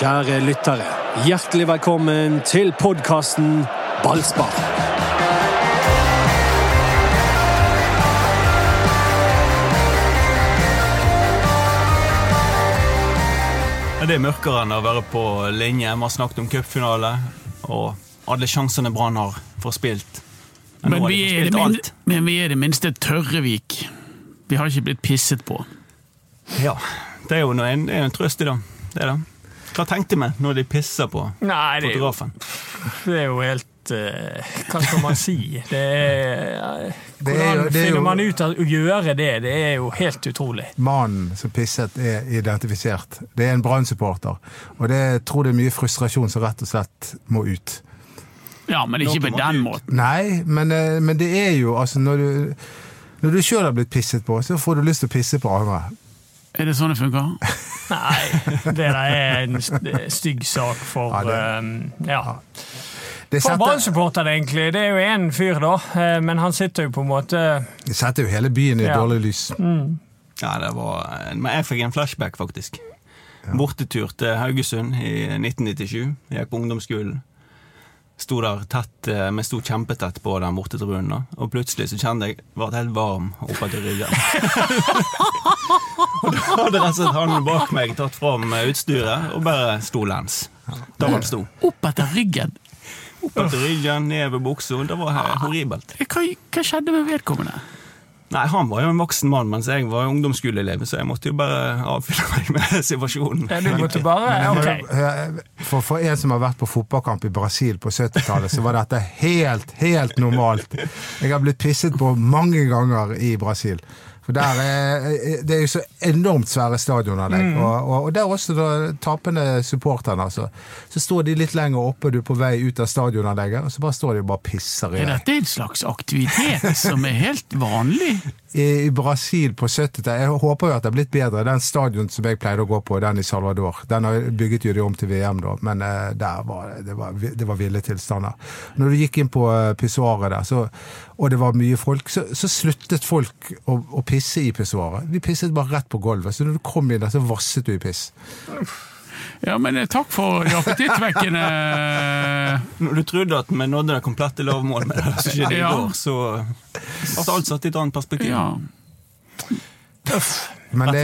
Kjære lyttere, hjertelig velkommen til podkasten Ballspar. Det er mørkere enn å være på linje. Vi har snakket om cupfinale, og alle sjansene Brann har forspilt. Men, Men vi, forspilt men vi er det minste Tørrevik. Vi har ikke blitt pisset på. Ja, det er jo en, det er en trøst i det. det, er det. Hva tenkte vi når de pisser på Nei, det fotografen? det er jo helt eh, Hva skal man si? Det er, Det er jo- hvordan det er finner man ut av å gjøre det? Det er jo helt utrolig. Mannen som pisset er identifisert. Det er en Brann-supporter. Og det tror det er mye frustrasjon som rett og slett må ut. Ja, men ikke på den måten. Nei, men, eh, men det er jo altså når du når du sjøl har blitt pisset på, så får du lyst til å pisse på andre. Er det sånn det funker? Nei, det der er en stygg sak for Ja, det- eh, Ja. Det For setter, Brann-supporter, egentlig. Det er jo én fyr, da. eh, Men han sitter jo på en måte det setter jo hele byen i Ja. dårlig lys. Ja, det var Men jeg fikk en flashback, faktisk. Bortetur til Haugesund i 1997. Jeg gikk på ungdomsskolen. Sto der tett, eh, Vi sto kjempetett på den bortetribunen, og plutselig så kjente jeg var helt varm oppetter ryggen. og da hadde rett og slett han bak meg tatt fram utstyret og bare sto lens. Da han sto. Opp etter ryggen. Oppetter ryggen, ned ved buksa. Det var horribelt. Hva, hva skjedde med vedkommende? Nei, Han var jo en voksen mann, mens jeg var ungdomsskoleelev, så jeg måtte jo bare avfylle meg med situasjonen. ja, Du måtte bare Ok. For, for en som har vært på fotballkamp i Brasil på 70-tallet, så var dette helt, helt normalt. Jeg har blitt pisset på mange ganger i Brasil. For der er, Det er jo så enormt svære stadionanlegg. Og, og, og der også da tapende supporterne. Altså. Så står de litt lenger oppe, du er på vei ut av stadionanlegget, og så bare står de og bare pisser i Er deg. dette en slags aktivitet som er helt vanlig? I, Brasil på 70-tallet Jeg håper jo at det har blitt bedre. Den stadion som jeg pleide å gå på, den i Salvador, den har bygget jo de om til VM, da, men eh, der var det var, det var ville tilstander. Når du gikk inn på eh, pissoaret der, så, og det var mye folk, så, så sluttet folk å, å pisse i pissoaret. De pisset bare rett på gulvet. Så når du kom inn der, så vasset du i piss. Ja, men eh, takk for de appetittvekkende Når du trodde at vi nådde det komplette lavmålet med det som skjedde i Ja. går, så alt satt i et annet perspektiv. Ja. Men det,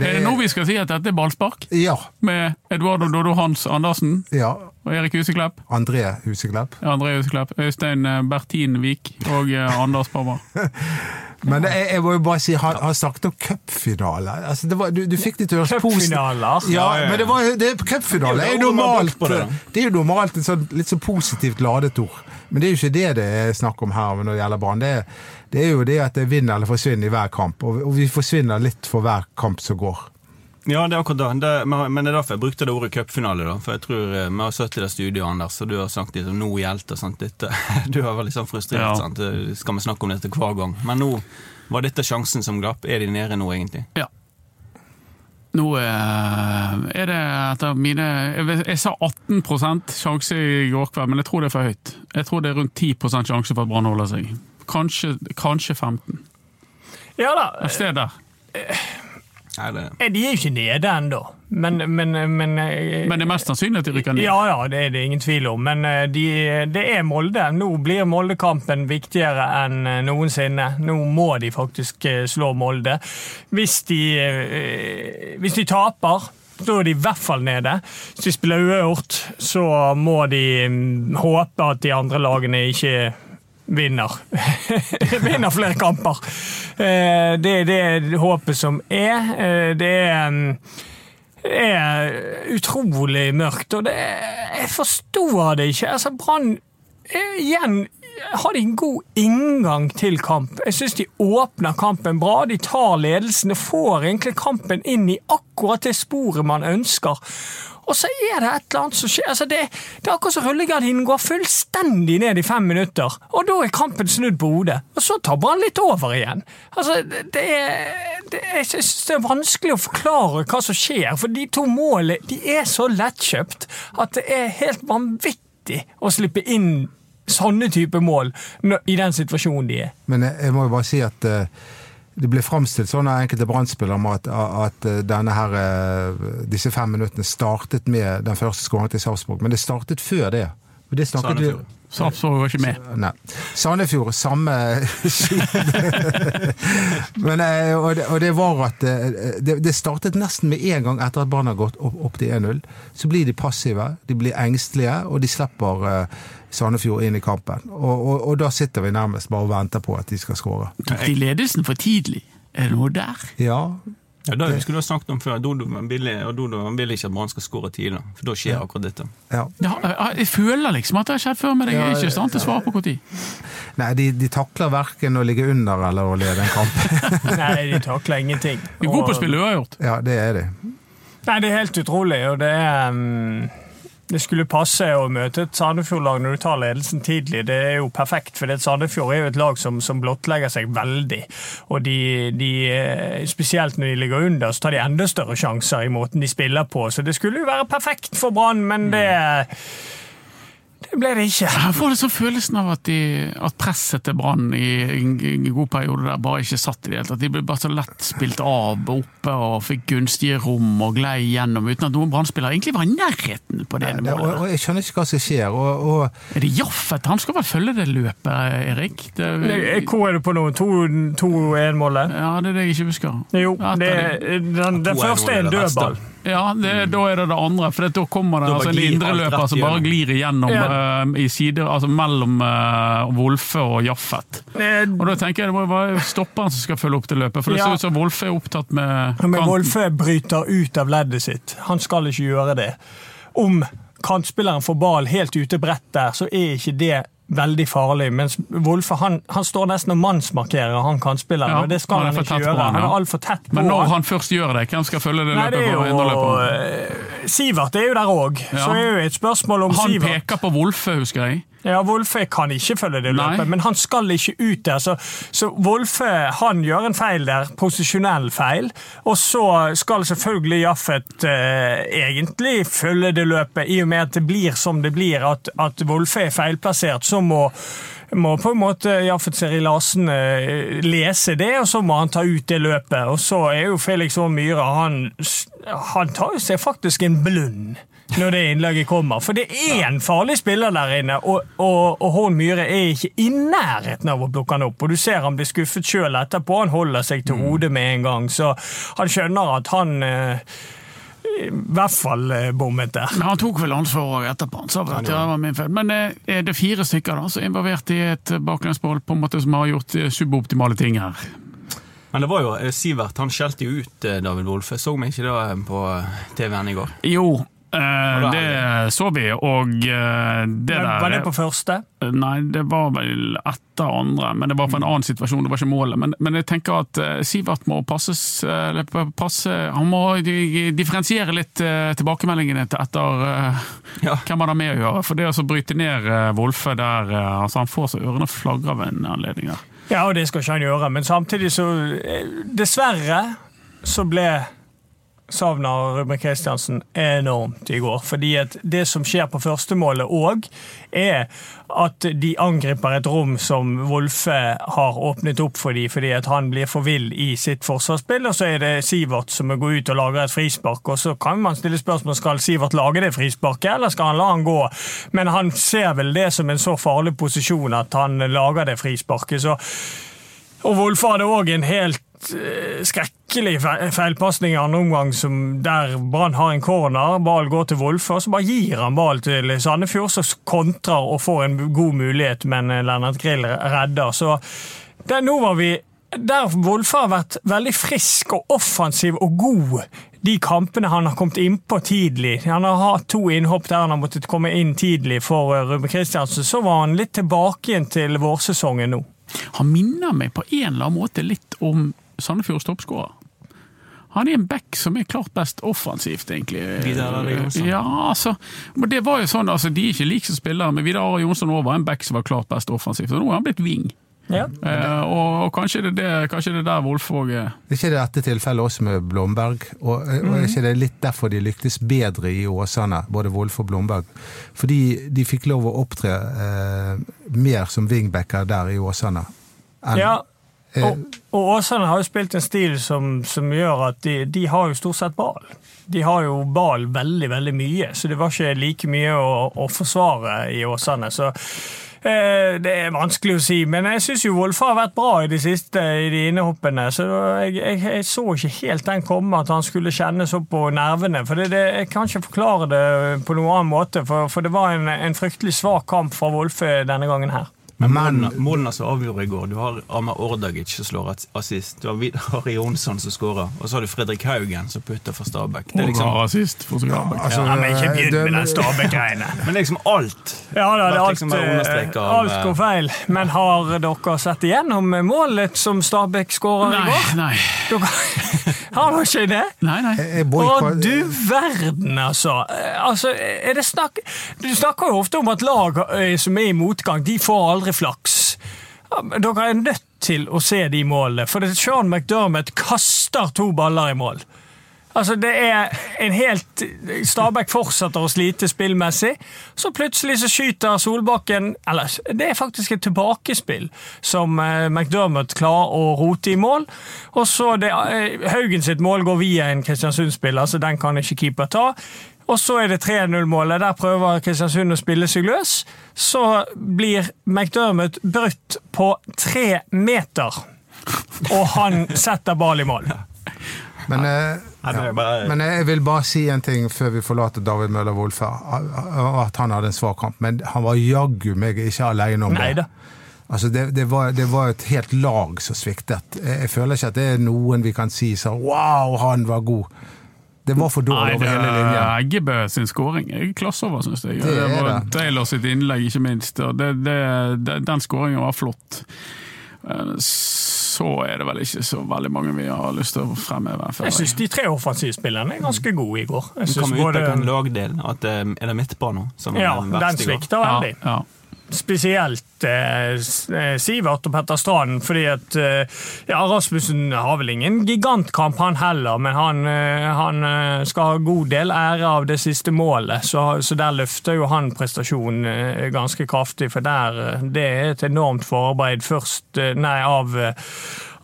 det, Er det nå vi skal si at dette er ballspark? Ja. Med Eduardo Dodo Hans Andersen ja. Og Erik Huseklepp? André Huseklepp. André Huseklepp, Øystein Bertin, Bertinvik og eh, Anders Pammer. Men jeg, jeg må jo bare si, han, han snakket om cupfinale. Altså, du, du fikk det til å høres positivt Cupfinaler. Ja, men det var, det, cupfinale Det er jo normalt det, er jo normalt et sånn, litt så positivt ladet ord. Men det er jo ikke det det er snakk om her når det gjelder Brann. Det, det er jo det at det vinner eller forsvinner i hver kamp. Og, og vi forsvinner litt for hver kamp som går. Ja, det er akkurat det. det. men- Men det er derfor jeg brukte det ordet cupfinale. da. For jeg tror eh, Vi har sittet i det studioet, Anders, og du har sagt liksom, nå gjelder sant, dette. Du har vært litt sånn frustrert. Ja. sant? Eh, Skal vi snakke om dette hver gang? Men nå var dette sjansen som glapp. Er de nede nå, egentlig? Ja. Nå eh, er det etter mine Jeg, sa 18 sjanse i går kveld, men jeg tror det er for høyt. Jeg tror det er rundt 10% sjanse for at Brann holder seg. Kanskje, kanskje 15. Ja da. Et sted der. Nei, det, Eh, De er jo ikke nede ennå, men, men, men eh, Men det er mest sannsynlig at de rykker ned. Ja, ja, det er det ingen tvil om. Men eh, de, det er Molde. Nå blir Molde-kampen viktigere enn noensinne. Nå må de faktisk slå Molde. Hvis de, hvis de taper så er de i hvert fall nede. Hvis de spiller uavgjort, så må de mm, håpe at de andre lagene ikke vinner. vinner flere kamper. Eh, Det er det håpet som er. Eh, Det er det er utrolig mørkt, og det jeg forstår det ikke. Altså, Brann Igjen har de en god inngang til kamp. Jeg syns de åpner kampen bra. De tar ledelsen og får egentlig kampen inn i akkurat det sporet man ønsker. Og så er det et eller annet som skjer. Altså det, det er akkurat som rullegardinen går fullstendig ned i fem minutter, og da er kampen snudd på hodet. Og så tabber han litt over igjen. Altså, det, er, det, jeg synes det er vanskelig å forklare hva som skjer, for de to målene de er så lettkjøpt at det er helt vanvittig å slippe inn sånne type mål i den situasjonen de er. Men jeg, jeg må jo bare si at eh, det ble framstilt sånn av enkelte brannspillere at, at eh, denne her, eh, disse fem minuttene startet med den første skåringen til Sarpsborg, men det startet før det. Det snakket vi Sandefjord. Sarpsborg var ikke med. Nei. Sandefjord, samme Men, eh, og, det, og det var at eh, det, det startet nesten med en gang etter at Brann har gått opp, opp til 1-0. Så blir de passive, de blir engstelige, og de slipper eh, Sandefjord inn i kampen. Og, og, og da sitter vi nærmest bare og venter på at de skal skåre. Tok de ledelsen for tidlig? Er det noe der? Ja, Ja, det skulle du ha snakket om før. Dodo vil, og Dodo vil ikke at Brann skal skåre tidlig, for da skjer akkurat dette. ja. Ja, jeg føler liksom at det har skjedd før, men jeg er ikke i stand til å svare på når. Nei, de, de takler verken å ligge under eller å lede en kamp. Nei, de takler ingenting. De er gode på å spille uavgjort. Ja, det er de. Nei, det er helt utrolig, og det er mm, Det skulle passe å møte et Sandefjord-lag når du tar ledelsen tidlig. Det er jo perfekt, for Sandefjord er jo et lag som, som blottlegger seg veldig. Og de, de, eh, Spesielt når de ligger under, så tar de enda større sjanser i måten de spiller på. Så det skulle jo være perfekt for Brann, men det det ble det ikke. Jeg får liksom følelsen av at, de, at presset til Brann i en en god periode der bare ikke satt i det hele tatt. De ble bare så lett spilt av oppe og fikk gunstige rom og glei gjennom uten at noen Brann-spillere egentlig var i nærheten på det Det, og, målet. og jeg skjønner ikke hva som skjer. Og, og Er det Jaffet? Han skal vel følge det løpet, Erik? Det, Hvor er du på nå? 2-1-målet? ja, det er det jeg ikke husker. Jo, det, den, den, den første er en dødball. Ja, det, da er det det andre. For da kommer det det altså, en indreløper som bare glir igjennom Ja. uh, i sider, altså mellom uh, Wolfe og Jaffet. Eh, Og da tenker jeg det må være stopperen som skal følge opp det løpet, for det Ja. ser ut som Wolfe er opptatt med Men. Wolfe bryter ut av leddet sitt. Han skal ikke gjøre det. Om kantspilleren får ball helt ute bredt der, så er ikke det veldig farlig. Mens Wolfe han, han står nesten og mannsmarkerer han kantspilleren, Ja, og det skal han han, ikke gjøre. han, Han ja. er altfor tett på. Men når han. han først gjør det, hvem skal følge det Nei, det er jo eh, Sivert er jo der òg, Ja. så er jo et spørsmål om Han Sivert peker på Wolfe, husker jeg. Ja, Wolfe kan ikke følge det Nei. løpet, men han skal ikke ut der. Så, så Wolfe han gjør en feil der, posisjonell feil. Og så skal selvfølgelig Jaffet eh, egentlig følge det løpet, i og med at det blir som det blir, at, at Wolfe er feilplassert. Så må, må på en måte Jaffet Seri Larsen eh, lese det, og så må han ta ut det løpet. Og så er jo Felix Aar Myhre han, han tar jo seg faktisk en blund når det innlegget kommer. For det er en farlig spiller der inne, og, og, og Horn Myhre er ikke i nærheten av å plukke han opp. Og du ser han blir skuffet sjøl etterpå. Han holder seg til hodet med en gang, så han skjønner at han eh, i hvert fall eh, bommet der. Men han tok vel ansvar òg etterpå. Han sa vel at ja, det var min feil. Men eh, er det fire stykker da, som er involvert i et baklengsmål på en måte som har gjort eh, suboptimale ting her? Men det var jo eh, Sivert, han skjelte jo ut eh, David Wolfe. Så vi ikke det eh, på TV-en i går? Jo, eh, er det så vi, og uh, det der Var det på første? Nei, det var vel etter andre, men det var for en annen situasjon. Det var ikke målet. Men, men jeg tenker at eh, Sivert må passes passe, Han må differensiere litt tilbakemeldingene til etter Ja. hvem han har med å gjøre. For det å bryte ned Wolfe der altså Han får så ørene flagrer ved en anledning der. Ja, og det skal ikke han gjøre, men samtidig så Dessverre så ble savnet av Ruben Kristiansen enormt i går. Fordi at det som skjer på førstemålet òg, er at de angriper et rom som Wolfe har åpnet opp for dem, fordi at han blir for vill i sitt forsvarsspill. Og så er det Sivert som må gå ut og lage et frispark. Og så kan man stille spørsmål skal Sivert lage det frisparket, eller skal han la han gå? Men han ser vel det som en så farlig posisjon at han lager det frisparket. så og Wolfe hadde òg en helt eh, skrekkelig feilpasning i andre omgang som der Brann har en corner. Ball går til Wolfe, og så bare gir han ball til Sandefjord, som kontrer og får en god mulighet, men eh, Lennart Grill redder. Så der, nå var vi der Wolfe har vært veldig frisk og offensiv og god de kampene han har kommet innpå tidlig. Han har hatt to innhopp der han har måttet komme inn tidlig for eh, Ruben Kristiansen. Så var han litt tilbake igjen til vårsesongen nå. Han minner meg på en eller annen måte litt om Sandefjords toppskårer. Han er en back som er klart best offensivt, egentlig. Vidar Jonsson. Ja, altså, men det var jo sånn, altså, De er ikke like som spillere, men Vidar Are Jonsson var en back som var klart best offensivt. og Nå er han blitt wing. Ja. Eh, og, og kanskje det er det, kanskje det er der Wolfvåg er. Er ikke det dette tilfellet også med Blomberg? Og, og er ikke det litt derfor de lyktes bedre i Åsane, både Wolf og Blomberg? Fordi de fikk lov å opptre eh, mer som wingbacker der i Åsane. enn- Ja, Eh, Og, og Åsane har jo spilt en stil som, som gjør at de, de har jo stort sett ball. De har jo ball veldig, veldig mye, så det var ikke like mye å, å forsvare i Åsane. Så eh, det er vanskelig å si, men jeg syns jo Wolfe har vært bra i de siste i de innehoppene. Så jeg, jeg, jeg så ikke helt den komme, at han skulle kjenne så på nervene. For det, det, Jeg kan ikke forklare det på noen annen måte, for, for det var en, en fryktelig svak kamp fra Wolfe denne gangen her. Men Men- målene, som avgjorde i går Du har Amar Ordagic som slår assist. Du har Vidar Jonsson som skårer. Og så har du Fredrik Haugen som putter for Stabæk. Det er Og liksom, for Stabæk. altså, Ja, men ikke begynn med den Stabæk-greiene. men liksom alt. Ja, da, det, alt, liksom understreket av, alt går feil. Men har dere sett igjennom målet som Stabæk skårer i Nei, går? nei. Dere, har du ikke det? nei, nei. Å, du verden, altså. Altså er det snakk, du snakker jo ofte om at lag eh, som er i motgang, de får aldri flaks. Dere er nødt til å se de målene, for det er Sean McDermott kaster to baller i mål. Altså, det er en helt Stabæk fortsetter å slite spillmessig. Så plutselig så skyter Solbakken Eller, det er faktisk et tilbakespill som eh, McDermott klarer å rote i mål. Og så det, eh, Haugen sitt mål går via en Kristiansund-spiller, så den kan ikke keeper ta. Og så er det 3-0-målet. Der prøver Kristiansund å spille seg løs. Så blir McDermott brutt på tre meter, og han setter ball i mål. Men, eh, ja. men jeg vil bare si en ting før vi forlater David Møller Wolfe. At han hadde en svak kamp, men han var jaggu meg ikke alene om det. Altså det, det, var, det var et helt lag som sviktet. Jeg, jeg føler ikke at det er noen vi kan si sa Wow, han var god. Det var for dårlig over hele linjen. Eggebø sin skåring er klasse over, syns jeg. Det Det, var det. Taylor sitt innlegg, ikke minst. og Det, det, det, den skåringen var flott. Eh, Så er det vel ikke så veldig mange vi har lyst til å fremheve. Jeg syns de tre offensivspillerne er ganske gode i går. Jeg Du synes kan vi utpeke en lagdel. At, eh, er det midtbanen som ja, er den den verste i går? svikter veldig. Ja, ja. Spesielt eh, eh, Sivert og Petter Strand, fordi at eh, ja, Rasmussen har vel ingen gigantkamp, han heller, men han, eh, han skal ha god del ære av det siste målet, så, så der løfter jo han prestasjonen ganske kraftig, for der, det er et enormt forarbeid først nei, av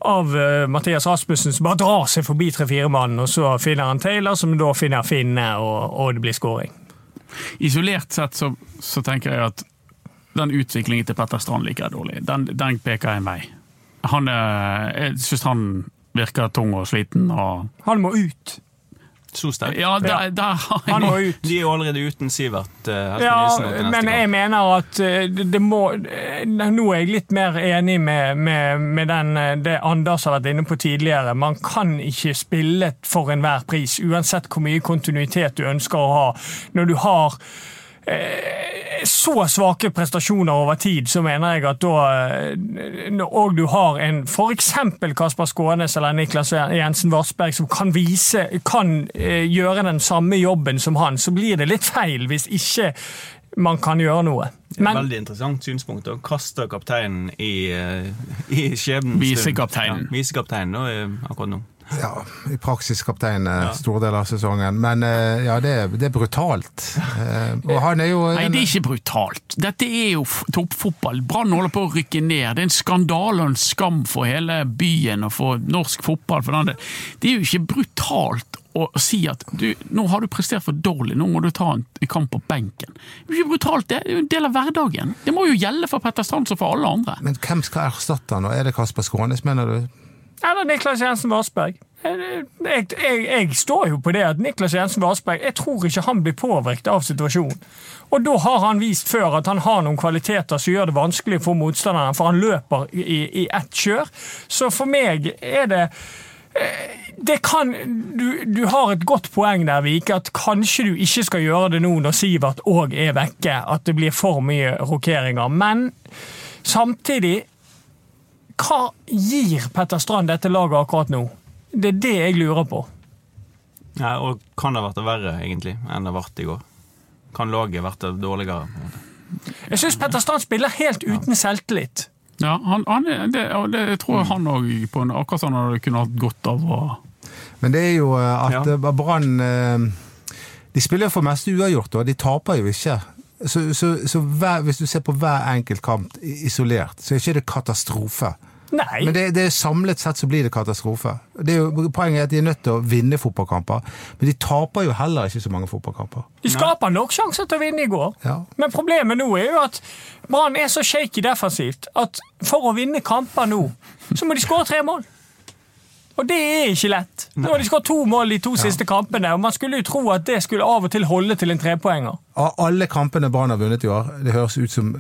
av Mathias Rasmussen som bare drar seg forbi tre-fire mann, og så finner han Taylor, som da finner Finne, og, og det blir skåring. Isolert sett så, så tenker jeg at den utviklingen til Petter Strand liker jeg dårlig. Den, den peker en vei. Han er, jeg syns han virker tung og sliten. Og, Han må ut. Så sterk. ja, der, der Han må ut. De er jo allerede uten Sivert. eh, Ja, men jeg gang. mener at eh, det må eh, Nå er jeg litt mer enig med, med, med den, eh, det Anders har vært inne på tidligere. Man kan ikke spille for enhver pris, uansett hvor mye kontinuitet du ønsker å ha. Når du har eh, så svake prestasjoner over tid, så mener jeg at da eh, Og du har en f.eks. Kasper Skånes eller Niklas Jensen Varsberg som kan vise kan eh, gjøre den samme jobben som han, så blir det litt feil hvis ikke man kan gjøre noe. Men Veldig interessant synspunkt. Å kaste kapteinen i, eh, i skjebnens. Visekapteinen. Ja, visekapteinen eh, akkurat nå. Ja, I praksis kaptein ja. store deler av sesongen. Men eh, ja, det, er- det er brutalt. Eh, Og han er jo Nei, det er ikke brutalt. Dette er jo toppfotball. Brann holder på å rykke ned. Det er en skandale og en skam for hele byen og for norsk fotball. For den det er jo ikke brutalt å si at du, nå har du prestert for dårlig, nå må du ta en en kamp på benken. Det er jo ikke brutalt, det er jo en del av hverdagen. Det må jo gjelde for Petter Strand som for alle andre. Men hvem skal erstatte han? og Er det Kasper Skånes, mener du? Eller Niklas Jensen Vassberg. Jeg, jeg, jeg står jo på det at Niklas Jensen Vassberg jeg tror ikke han blir påvirket av situasjonen. Og da har han vist før at han har noen kvaliteter som gjør det vanskelig for motstanderen, for han løper i, i ett kjør. Så for meg er det eh, det kan, du, du har et godt poeng der, Vike, at kanskje du ikke skal gjøre det nå når Sivert òg er vekke, at det blir for mye rokeringer. Men samtidig hva gir Petter Strand dette laget akkurat nå? Det er det jeg lurer på. Ja, og kan det ha vært verre, egentlig, enn det ble i går? Kan laget vært dårligere? på en måte? Jeg syns Petter Strand spiller helt uten selvtillit. Ja, han, han, det, det tror jeg han òg på en akkurat sånn hadde kunne hatt godt av å Men det er jo eh, at Ja. eh, Brann eh, De spiller jo for mest uavgjort, og de taper jo ikke. Så, så, så hver, hvis du ser på hver enkelt kamp isolert, så er ikke det katastrofe. Nei. Men det, det er samlet sett så blir det katastrofe. Det er jo, poenget er at de er nødt til å vinne fotballkamper, men de taper jo heller ikke så mange fotballkamper. De skaper nok sjanser til å vinne i går. Ja. Men problemet nå er jo at Brann er så shaky defensivt at for å vinne kamper nå, så må de skåre tre mål. Og det er ikke lett. Nå har de skåret to mål de to siste kampene, og man skulle jo tro at det skulle av og til holde til en trepoenger. Av alle kampene Brann har vunnet i år, det høres ut som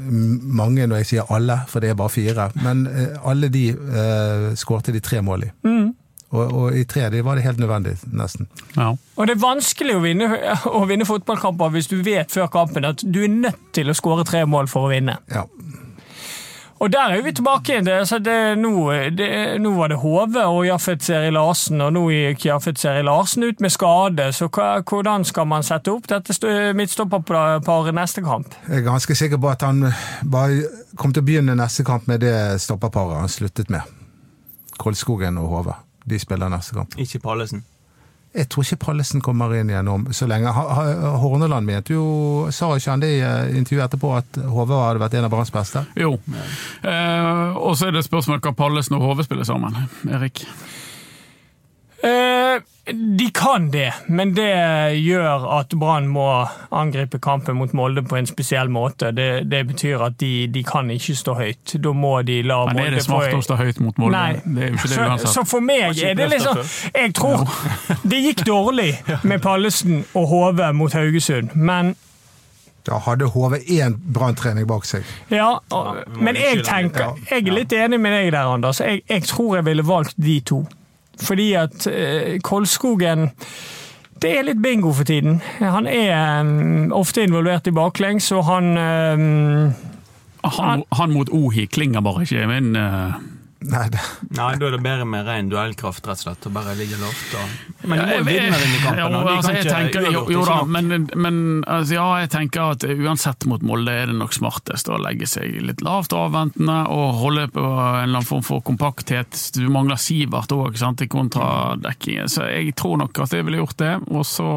mange når jeg sier alle, for det er bare fire, men eh, alle de eh, skårte de tre mål i. Og, og i tre de var det helt nødvendig, nesten. Ja. Og det er vanskelig å vinne, å vinne fotballkamper hvis du vet før kampen at du er nødt til å skåre tre mål for å vinne. Ja. Og der er vi tilbake igjen. Det, det, nå, nå var det Hove og Jaffet Seri Larsen, og nå gikk Jaffet Seri Larsen ut med skade. Så hva, hvordan skal man sette opp dette midtstopperparet neste kamp? Jeg er ganske sikker på at han bare kom til å begynne neste kamp med det stopperparet han sluttet med. Kolskogen og Hove. De spiller neste kamp. Ikke Pallesen. Jeg tror ikke Pallesen kommer inn igjen om så lenge. Horneland mente jo, sa ikke han det i eh, intervjuet etterpå, at HV hadde vært en av Branns beste? Jo. Eh, og så er det spørsmål hva Pallesen og HV spiller sammen. Erik? Eh, de kan det, men det gjør at Brann må angripe kampen mot Molde på en spesiell måte. Det, det betyr at de, de kan ikke stå høyt. Da må de la Men er det smart å stå høyt mot Molde? Nei. Det er det så, så for meg er det liksom Jeg tror det gikk dårlig med Pallesen og Hove mot Haugesund, men Da hadde Hove én branntrening bak seg. ja, men jeg tenker Jeg er litt enig med deg der, Anders. Jeg, jeg tror jeg ville valgt de to. Fordi at eh, Kolskogen det er litt bingo for tiden. Han er um, ofte involvert i baklengs, og han um, Han, han mot Ohi klinger bare ikke i min eh, Nei, det, Nei, da er det bedre med ren duellkraft, rett og slett. Og bare ligge lavt. Og... Men du må vinne denne kampen. Jo, altså, jeg tenker, jo, jo da, men, men altså, ja, jeg tenker at uansett mot Molde er det nok smartest å legge seg litt lavt og avventende og holde på en eller annen form for kompakthet. Du mangler Sivert òg i kontradekkingen, så jeg tror nok at jeg ville gjort det. Og så,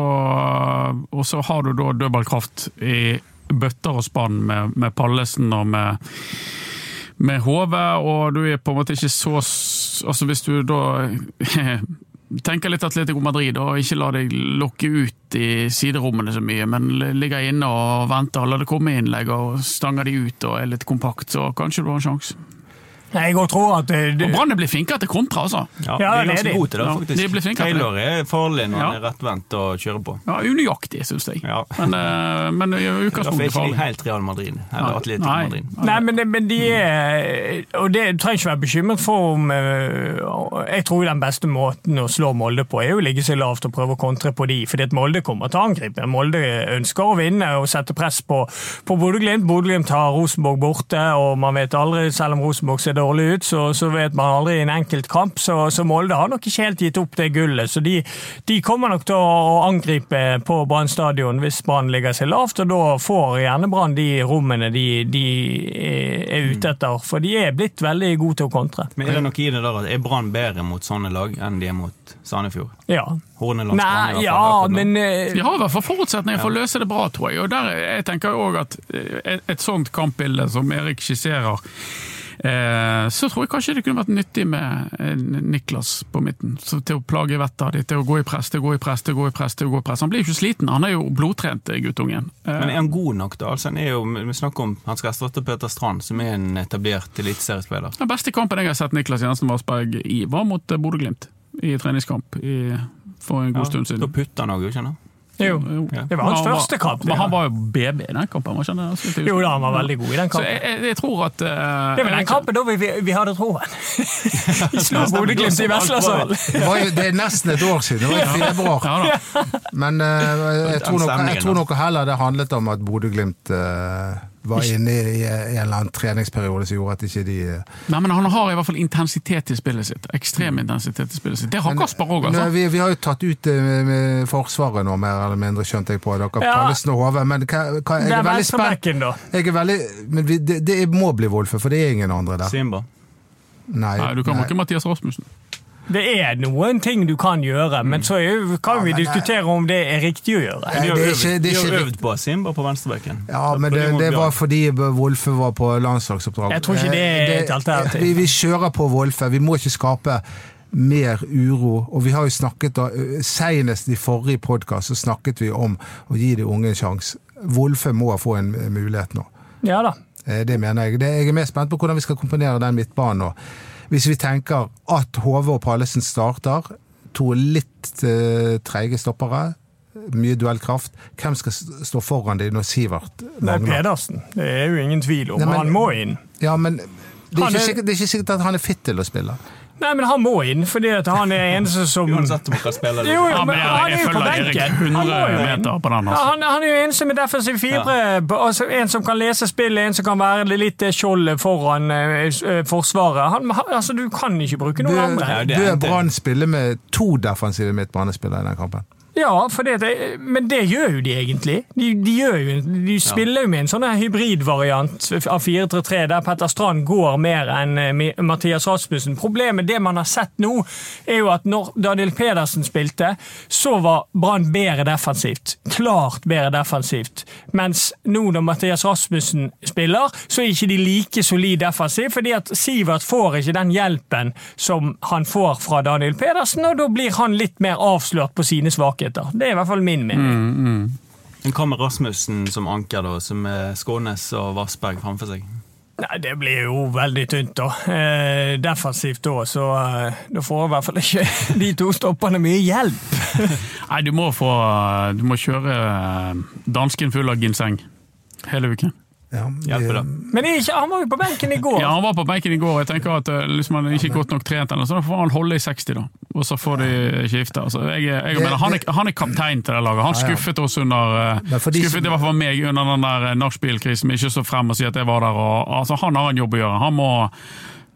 og så har du da dødballkraft i bøtter og spann med, med Pallesen og med med HV, og du er på en måte ikke så Altså Hvis du da tenker litt Atletico Madrid og ikke lar deg lokke ut i siderommene så mye, men ligger inne og venter og lar det komme innlegg og stanger de ut og er litt kompakt, så kanskje du har en sjanse. Jeg òg tror at det, det, Og Brann blir flinkere til kontra, altså. Ja, Ja, de er det ganske gode til det, Ja, faktisk. de blir flinkere til det. Taylor er farlig når han Ja. er rettvendt og kjører på. Ja, Unøyaktig, syns jeg. Ja. Men, uh, men i Derfor er ikke de farlig. helt Real Madrid. Eller Atletico Nei. Madrid. Nei, men, det, men de er Og det trenger ikke være bekymret for om eh, Jeg tror den beste måten å slå Molde på, er å ligge seg lavt og prøve å kontre på de, fordi at Molde kommer til å angripe. Molde ønsker å vinne og sette press på, på Bodø-Glimt. Bodø-Glimt har Rosenborg borte, og man vet aldri, selv om Rosenborg ser dårlig ut, så, så vet man aldri i en enkelt kamp. Så, så Molde har nok ikke helt gitt opp det gullet. Så de, de kommer nok til å angripe på Brann stadion hvis Brann ligger seg lavt, og da får gjerne Brann de rommene de, de er er ute etter. For de er blitt veldig gode til å kontre. Men er det noe i det der at er Brann bedre mot sånne lag enn de er mot Sandefjord? Ja. Horneland Nei, ja, men eh, De har i hvert fall forutsetninger for å løse det bra, tror jeg. Og der, jeg tenker også at eh, et, et sånt kampbilde som Erik skisserer, eh, så tror jeg kanskje det kunne vært nyttig med eh, Niklas på midten. Så til å plage vettet av de, til å gå i press, til å gå i press, til å gå i press. til å gå i press. Han blir jo ikke sliten, han er jo blodtrent, eh, guttungen. Eh, Men er han god nok, da? Altså, han er jo, vi snakker om han skal erstatte Peter Strand, som er en etablert eliteseriespiller. den beste kampen jeg har sett Niklas Jensen Vassberg i, var mot eh, Bodø-Glimt. I treningskamp i, for en god stund Da siden. putter han òg, ikke sant? Jo, Jo. det var hans han første kamp. Men han var jo BB i den kampen. var ikke han? Jo da, han var veldig god i den kampen. Så jeg, jeg tror at Uh, Det var den kampen da vi, vi, vi hadde troen. Vi slo Bodø-Glimt i Veslasalen! det, er nesten et år siden, det var i februar. Ja da. Men uh, jeg, tror nok, jeg tror nok heller det handlet om at Bodø-Glimt eh, var inne i, i en eller annen treningsperiode som gjorde at ikke de eh, Nei, men han har i hvert fall intensitet i spillet sitt. Ekstrem intensitet i spillet sitt. Det har Kasper òg, altså. vi, vi har jo tatt ut eh, med, med Forsvaret nå, mer eller mindre, skjønte jeg på. Dere Ja. kalles nå Hove. Men hva, hva, jeg er er veldig spent. da. Jeg er veldig, men vi, det, det må bli Wolfe, for det er ingen andre der. Simba. Nei, Nei, du kan nei. ikke Mathias Rasmussen. Det er noen ting du kan gjøre, men så er, jo- kan vi men diskutere om det er riktig å gjøre. Nei, De har det er øvd, ikke- det er de har øvd på Simba på venstrebekken. Ja, men det, det var fordi Wolfe var på landslagsoppdrag. Jeg tror ikke det er et Eh, alternativ. Vi, vi kjører på Wolfe. Vi må ikke skape mer uro. Og vi har jo snakket, da, eh, Senest i forrige podkast så snakket vi om å gi de unge en sjanse. Wolfe må få en eh, mulighet nå. Ja da. Eh, Det mener jeg. Det, jeg er mer spent på hvordan vi skal komponere den midtbanen nå. Hvis vi tenker at Hove og Pallesen starter, to litt uh, treige stoppere, mye duellkraft, hvem skal stå foran dem når Sivert er mangler? Pedersen. Det er jo ingen tvil om. Nei, men- han må inn. Ja, men det er, er- sikkert, det er ikke sikkert at han er fit til å spille. Nei, men han må inn, fordi at han er eneste som Uansett om han spiller Jo, jo, Ja, men han er jo på benken. Han må jo inn. altså. han, han er jo eneste med defensiv fibre. Altså, en som kan lese spillet, en som kan være litt det skjoldet foran eh, eh, Forsvaret. Han, altså, du kan ikke bruke noen andre. Bør. Brann spille med to defensive midtbanespillere i den kampen? Ja, det, men det gjør jo de egentlig. De, de, jo, de spiller jo med en sånn hybridvariant av 4-3-3 der Petter Strand går mer enn eh, Mathias Rasmussen. Problemet, det man har sett nå, er jo at når Daniel Pedersen spilte, så var Brann bedre defensivt. Klart bedre defensivt. Mens nå når Mathias Rasmussen spiller, så er ikke de like solid defensivt, fordi at Sivert får ikke den hjelpen som han får fra Daniel Pedersen, og da blir han litt mer avslørt på sine svakheter. Det er i hvert fall min mening. Men Hva med Rasmussen som anker, da, som er Skånes og Vassberg framfor seg? Nei, Det blir jo veldig tynt, da. Eh, defensivt da, så eh, da får i hvert fall ikke de to stopperne mye hjelp. Nei, du må få Du må kjøre eh, dansken full av ginseng hele uken. Ja, Hjelper det? Men ikke, han var jo på benken i går. Ja, Han var på benken i går. Jeg tenker at liksom han er ikke godt nok trent, eller så da får han holde i 60, da. Og så får de skifte. Altså, jeg, jeg, mener, han, er, han er kaptein til det laget. Han skuffet oss under eh, Skuffet i hvert fall meg under den der eh, nachspiel-krisen, ikke så frem og si at jeg var der. Og, altså, han har en jobb å gjøre. Han må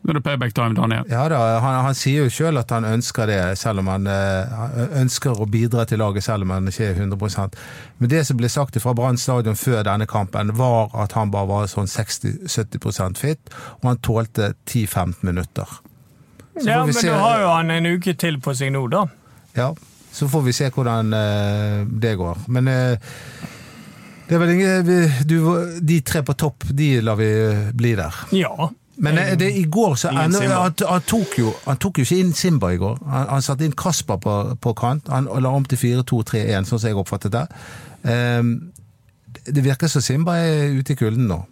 Nå er det payback time, Daniel. Ja da, han, han sier jo sjøl at han ønsker det, selv om han eh, han ønsker å bidra til laget, selv om han ikke er 100% Men det som ble sagt fra Brann stadion før denne kampen, var at han bare var sånn 60-70% fit, og han tålte 10-15 minutter. Så Ja, får vi men se- da har jo han en uke til på seg nå, da. Ja, så får vi se hvordan eh, det går. Men eh, det er vel ingen vi, du, De tre på topp, de lar vi bli der. Ja. Men det, det, i går så Simba. han, han, tok jo, han tok jo ikke inn Simba i går. Han, han satte inn Kasper på, på kant. Han la om til 4-2-3-1, sånn som jeg oppfattet det. Um, det virker som Simba er ute i kulden nå.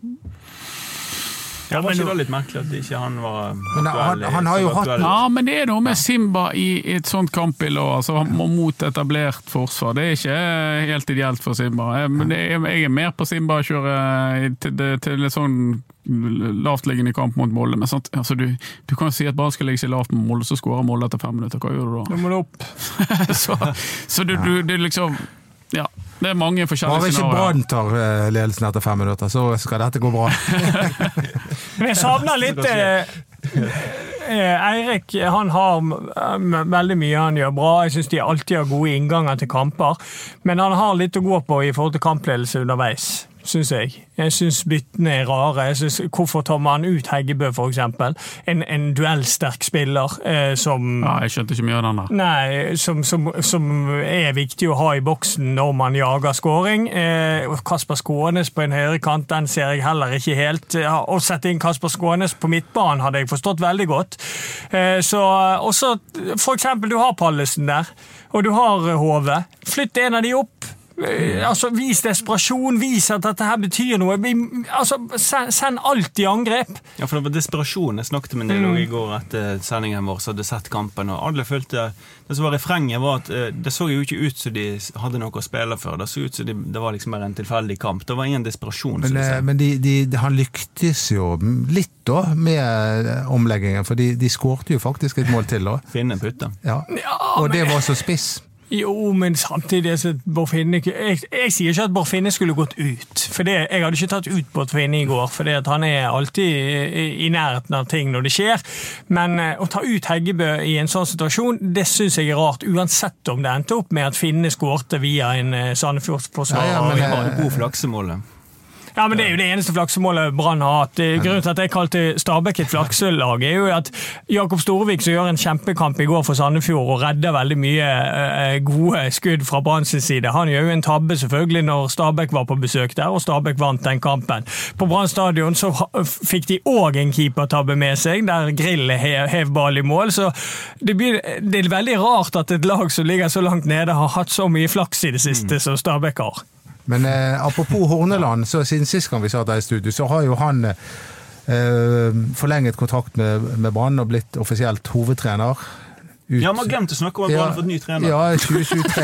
Ja, men det var litt merkelig at ikke han var Men han- aktuell han har jo hatt-? Ja, men det er noe med Simba i et sånt kampbilde òg, altså, mot etablert forsvar. Det er ikke helt ideelt for Simba. Jeg, jeg er mer på Simba å kjøre i- til, til en sånn lavtliggende kamp mot Molde. Men sant? altså, du, du kan si at bare skal ligge seg lavt mot Molde, så skårer Molde etter fem minutter. Hva gjør du da? Nå må du opp. så så du, du, det er liksom Ja. Det er mange Bare ikke. Brann tar eh, ledelsen etter fem minutter, så skal dette gå bra. Men jeg savner litt eh, eh, Eirik han har veldig mye han gjør bra. Jeg syns de alltid har gode innganger til kamper. Men han har litt å gå på i forhold til kampledelse underveis, syns jeg. Jeg syns byttene er rare. Synes, hvorfor tar man ut Heggebø, f.eks.? En, en duellsterk spiller eh, som Ja, jeg skjønte ikke mye av den der. Nei, som, som, som er viktig å ha i boksen når man jager skåring. Eh, Kasper Skånes på en høyrekant, den ser jeg heller ikke helt. Ja, Å sette inn Kasper Skånes på midtbanen hadde jeg forstått veldig godt. Eh, så også, eksempel, du har Pallesen der, og du har Hove. Flytt en av de opp. Eh, Altså, Vis desperasjon, vis at dette her betyr noe. Vi, altså, send, alt i angrep. Ja, for det var desperasjon. Jeg snakket med en del også i går etter sendingen vår, så hadde sett kampen, og alle følte Det som var refrenget, var at eh, det så jo ikke ut som de hadde noe å spille for. Det så ut som de, det var liksom bare en tilfeldig kamp. Det var ingen desperasjon. Men, eh, men de, de, de, han lyktes jo litt da med omleggingen, for de, de skårte jo faktisk et mål til da. Finne putte. Ja. Ja, Og det var så spiss. Jo, men samtidig så Borfinne jeg, jeg sier ikke at Bård Finne skulle gått ut. For det, Jeg hadde ikke tatt ut Bård Finne i går, for han er alltid i, nærheten av ting når det skjer. Men eh, å ta ut Heggebø i en sånn situasjon, det syns jeg er rart. Uansett om det endte opp med at Finne skårte via en eh, Sandefjord-forsvarer. Ja, ja, men, Det eh, var en god flaksemål. Ja, men Det er jo det eneste flaksemålet Brann har hatt. Er Grunnen til at jeg kalte Stabæk et flakselag, er jo at Jakob Storevik som gjør en kjempekamp i går for Sandefjord og redder veldig mye eh, gode skudd fra Branns side. Han gjør jo en tabbe selvfølgelig når Stabæk var på besøk der, og Stabæk vant den kampen. På Brann stadion så fikk de òg en keepertabbe med seg, der Grill hev ball i mål. Så det, blir, det er veldig rart at et lag som ligger så langt nede, har hatt så mye flaks i det siste som Stabæk har. Men eh, apropos Horneland, så siden sist gang vi satt der i studio, så har jo han eh, forlenget kontrakt med, med Brann og blitt offisielt hovedtrener. Ut- Ja, man har glemt å snakke om at Brann har fått ny trener. Ja, 2023.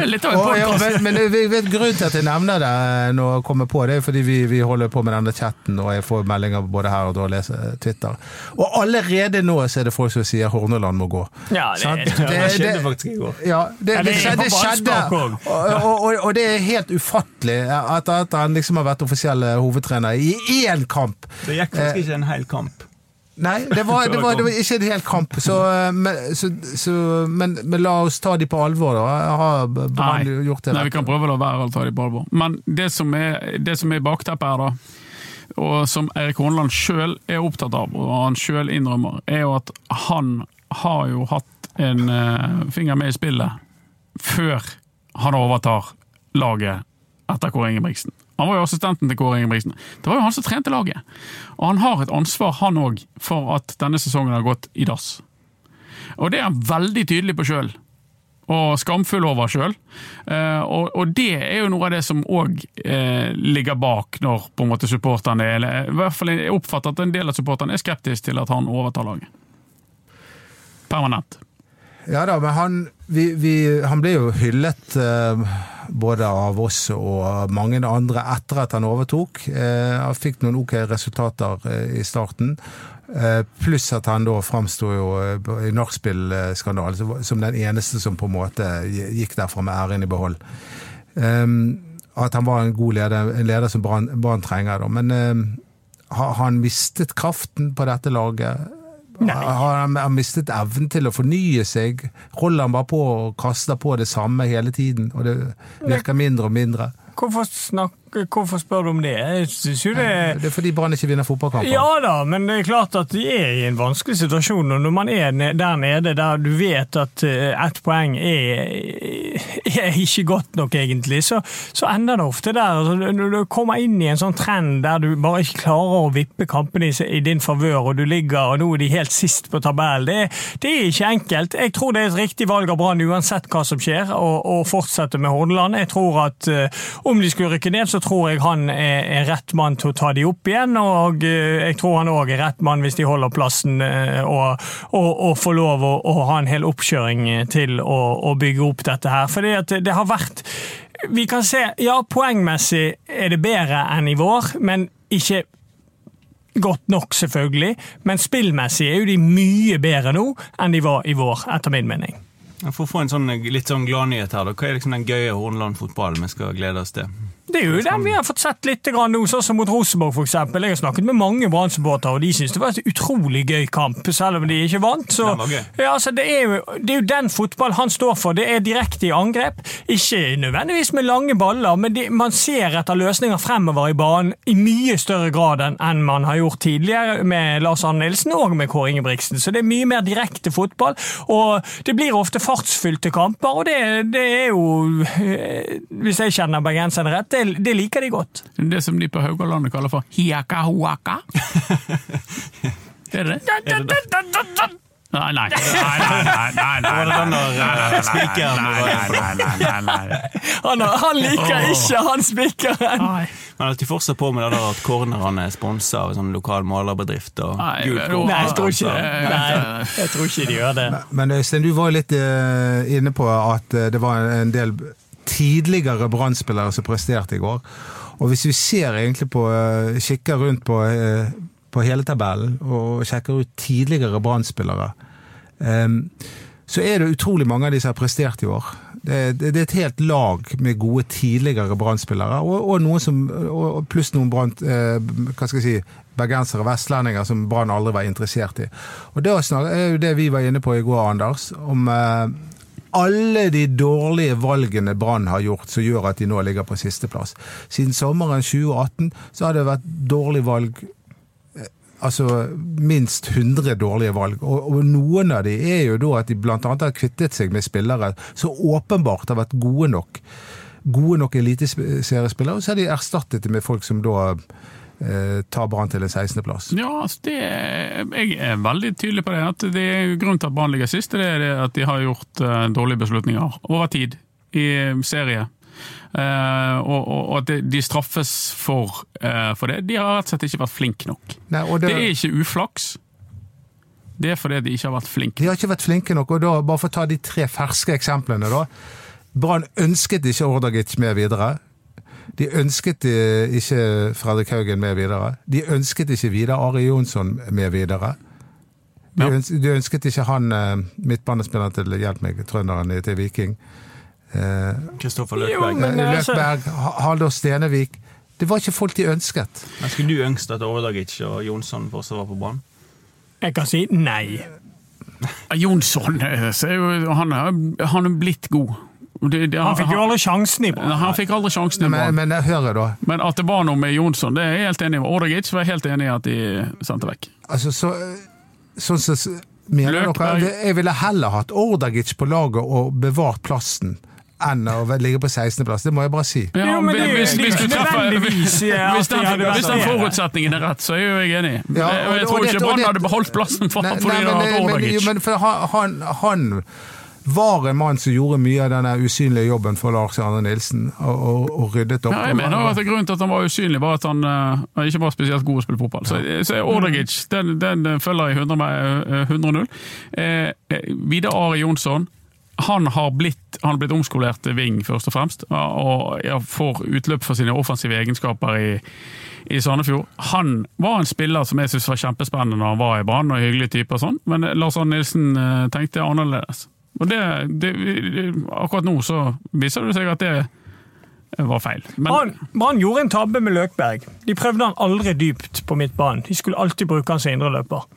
Er litt av en Å, ja, men, men vi vet grunnen til at jeg nevner det nå og kommer på det, er fordi vi, vi holder på med denne chatten, og jeg får meldinger både her og da og leser Twitter. Og allerede nå så er det folk som sier Horneland må gå. Ja, det- Sant? Det skjedde faktisk i går. Ja, det, det, det skjedde, det skjedde og, og, og, og det er helt ufattelig at, at han liksom har vært offisiell hovedtrener i én kamp. Det gikk faktisk ikke en hel kamp. Nei, det var, det var, det var ikke en hel kamp, så, men, så, så, men, men la oss ta de på alvor, da. Har Nei, gjort det? nei, vi kan prøve å la være å ta de på alvor. Men det som er, det som er bakteppet her, da, og som Erik Horneland sjøl er opptatt av, og han sjøl innrømmer, er jo at han har jo hatt en eh, finger med i spillet før han overtar laget etter Kåre Ingebrigtsen. Han var jo assistenten til Kåre Ingebrigtsen. Det var jo han som trente laget. Og han har et ansvar, han òg, for at denne sesongen har gått i dass. Og det er han veldig tydelig på sjøl og skamfull over sjøl. og, og det er jo noe av det som òg eh, ligger bak når på en måte supporterne er eller, i hvert fall Jeg oppfatter at en del av supporterne er skeptiske til at han overtar laget. Permanent. Ja da, men han, vi, vi, han ble jo hyllet eh, både av oss og mange andre etter at han overtok. Eh, han fikk noen ok resultater eh, i starten. Pluss at han da framsto jo i nachspiel-skandalen som- den eneste som på en måte gikk derfra med æren i behold. Eh, at han var en god leder, en leder som Brann trenger. Men har han mistet kraften på dette laget? Har han, mistet evnen til å fornye seg? Holder han bare på og kaster på det samme hele tiden, og det virker mindre og mindre? Hvorfor, snak, hvorfor spør du om det? Jeg synes jo det Det er fordi Brann ikke vinner fotballkamper. Ja da, men det er klart at de er i en vanskelig situasjon. Og når man er der nede der du vet at eh, ett poeng er, er ikke godt nok, egentlig, så, så ender det ofte der. Altså, du kommer inn i en sånn trend der du bare ikke klarer å vippe kampene i, din favør, og du ligger og nå er de helt sist på tabellen, det, det er ikke enkelt. Jeg tror det er et riktig valg av Brann uansett hva som skjer, å fortsette med Hordaland. Jeg tror at uh, om de skulle rykke ned, så tror jeg han er, rett mann til å ta de opp igjen. Og eh, jeg tror han òg er rett mann hvis de holder plassen eh, og, og, og får lov å, å ha en hel oppkjøring til å, å bygge opp dette her. Fordi at det har vært Vi kan se, ja, poengmessig er det bedre enn i vår, men ikke Godt nok, selvfølgelig, men spillmessig er jo de mye bedre nå enn de var i vår, etter min mening. For å få en sånn, litt sånn gladnyhet her, da. hva er liksom den gøye Hornland-fotballen vi skal glede oss til? Det er jo den vi har fått sett litt grann nå, sånn som mot Rosenborg f.eks. Jeg har snakket med mange Brann-supportere, og de syns det var et utrolig gøy kamp, selv om de ikke vant. Så, ja, altså, det, er jo, det er jo den fotball han står for. Det er direkte i angrep. Ikke nødvendigvis med lange baller, men de, man ser etter løsninger fremover i banen i mye større grad enn man har gjort tidligere med Lars Arne Nilsen og med Kåre Ingebrigtsen. Så det er mye mer direkte fotball, og det blir ofte fartsfylte kamper, og det, det er jo eh, Hvis jeg kjenner bergenserne rett, det, det liker de godt. Det som de på Haugalandet kaller for hiakahuaka. Er det det? Nei, nei. Nei, eh. Han, liker ikke han spikeren! Men at alltid fortsatt på med det der at cornerne er sponsa av en sånn lokal malerbedrift. og Nei, jeg tror ikke. Eh, jeg tror ikke de gjør det. Men Øystein, du var litt eh, inne på at eh, det var en del tidligere Brann-spillere som presterte i går. Og hvis vi ser egentlig på, eh, kikker rundt på, eh, på hele tabellen og sjekker ut tidligere Brann-spillere, eh, så er det utrolig mange av de som har prestert i år. Det, det, det er et helt lag med gode tidligere Brann-spillere, og, og noen som, og, pluss noen Brann, eh, hva skal jeg si, bergensere og vestlendinger som Brann aldri var interessert i. Og det er jo det vi var inne på i går, Anders, om eh, alle de dårlige valgene Brann har gjort, som gjør at de nå ligger på sisteplass. Siden sommeren 2018 så har det vært dårlig valg eh, Altså minst 100 dårlige valg. Og, og noen av de er jo da at de bl.a. har kvittet seg med spillere som åpenbart har vært gode nok. Gode nok eliteseriespillere, og så har de erstattet det med folk som da tar Brann til en 16.-plass. Ja, altså det, jeg er veldig tydelig på det. at det er Grunnen til at Brann ligger sist, det er det at de har gjort eh, dårlige beslutninger over tid i serie. Uh, og, og, at de- straffes for, uh, for det. De har rett og slett ikke vært flinke nok. Nei, og Det er ikke uflaks. Det er fordi de ikke har vært flinke. De har ikke vært flinke nok, og da, bare for å ta de tre ferske eksemplene, da. Brann ønsket ikke Ordagic med videre. De ønsket eh, ikke Fredrik Haugen med videre. De ønsket ikke Vidar Ari Jonsson med videre. De, Ja. øns de ønsket ikke han eh, midtbanespilleren til Hjelp meg, trønderen til Viking. Eh, Kristoffer Løkberg. men- altså- Løkberg, Ha- Haldor Stenevik. Det var ikke folk de ønsket. Men skulle du ønsket at Overdagic og Jonsson fortsatt var på banen? Jeg kan si nei. Jonsson eh, han, har han er blitt god. Det, det, Han fikk jo aldri sjansen i Brann. han fikk aldri sjansen i Men, Brann. men jeg hører da. Men at det var noe med Jonsson, det er jeg helt enig i. Ordagic var jeg helt enig i at de sendte vekk. Altså, så, sånn som Mener Løkberg. dere Jeg ville heller hatt Ordagic på laget og bevart plassen enn å ligge på 16.-plass. Det må jeg bare si. Ja, men det hvis, hvis, du treffer, hvis, hvis, den, hvis den forutsetningen er rett, så er jo jeg enig. Ja, og, jeg tror ikke Brann hadde beholdt plassen for, Nei, fordi det de hadde hatt men, men, Ordagic. men for han, han, han var en mann som gjorde mye av den usynlige jobben for Lars Arne Nilsen, og, og, og ryddet opp. Ja, jeg mener at Grunnen til at han var usynlig, var at han uh, ikke var spesielt god å spille fotball. Så, så Ordagic den, den følger jeg 100 med, eh, 100-0. Eh, eh, Vidar Ari Jonsson han har blitt, han har blitt omskolert til wing, først og fremst, og får utløp for sine offensive egenskaper i, i Sandefjord. Han var en spiller som jeg syntes var kjempespennende når han var i Brann, og hyggelig type og sånn, men Lars Arne Nilsen tenkte annerledes. Og det, det, akkurat nå så viser det seg at det var feil. Brann gjorde en tabbe med Løkberg. De prøvde han aldri dypt på midtbanen. De skulle alltid bruke han som indreløper.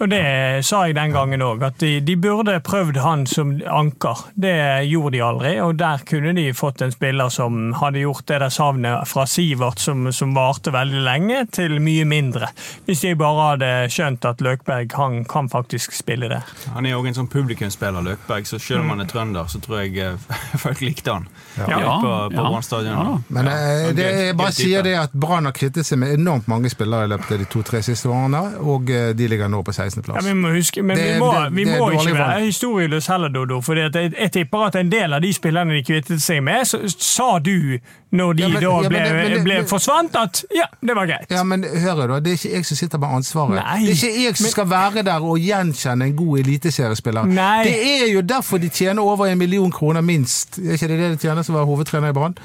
Og det sa jeg den gangen òg, at de, de burde prøvd han som anker. Det gjorde de aldri, og der kunne de fått en spiller som hadde gjort det der savnet fra Sivert, som, som varte veldig lenge, til mye mindre. Hvis de bare hadde skjønt at Løkberg han kan faktisk spille det. Han er òg en sånn publikumsspiller, Løkberg, så selv om han er trønder, så tror jeg eh, folk likte han. Ja, på, på ja, stadion. ja. Men eh, Ja, det, jeg bare sier det at Brann har kvittet seg med enormt mange spillere i løpet av de to-tre siste årene, og eh, de ligger nå på Ja, 16.-plass. vi må huske, men Det- vi må, det- vi det må ikke være historieløse heller, Dodo. For jeg, jeg tipper at en del av de spillerne de kvittet seg med, så, sa du når de Ja, men- da ja, men ble, det- men det- ble forsvant, at ja, det var greit. Ja, men hører du, det er ikke jeg som sitter med ansvaret. Nei, det er ikke jeg som men- skal være der og gjenkjenne en god eliteseriespiller. Nei. Det er jo derfor de tjener over en million kroner minst. Er ikke det det de tjener som var hovedtrener i Brann?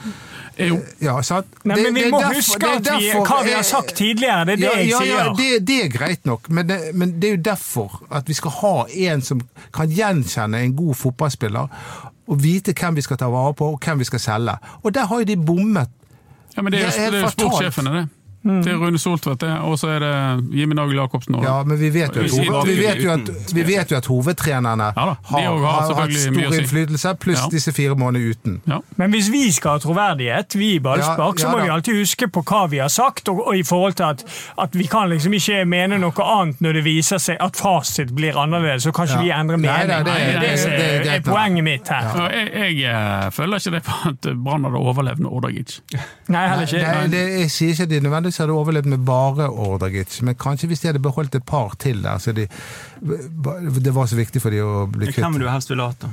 Jo, Ja, sant? Nei, Det- men vi det må derfor- huske er at vi, derfor- hva vi har eh, sagt tidligere. Det er det ja, jeg ja, ja, sier. det, det er greit nok, men det, men det er jo derfor at vi skal ha en som kan gjenkjenne en god fotballspiller, og vite hvem vi skal ta vare på, og hvem vi skal selge. Og der har jo de bommet. ja, men det er Det er er sportssjefene, det. Det er Rune Soltvedt, det, og så er det Jimmy Nagel Jacobsen. og- Ja, men vi vet jo at, hoved, vi vet jo at, vi vet jo at hovedtrenerne Ja har, har har hatt stor innflytelse, pluss Ja. disse fire månedene uten. Ja. Men hvis vi skal ha troverdighet, vi i ballspark, så må vi alltid huske på hva vi har sagt, og, og i forhold til at, at vi kan liksom ikke mene noe annet når det viser seg at fasit blir annerledes, så kanskje Ja. vi endrer mening. nei, det- det er det, det- som det er er, er poenget mitt her. Ja, Jeg, jeg eh, føler ikke det på at Brann hadde overlevd med Ordagic. Nei, heller ikke. Nei, det, jeg sier ikke at de nødvendigvis hadde overlevd med bare Ordagic, men kanskje hvis de hadde beholdt et par til der, så de, det var så viktig for de å bli kvitt Hvem du helst ville ha hatt, da?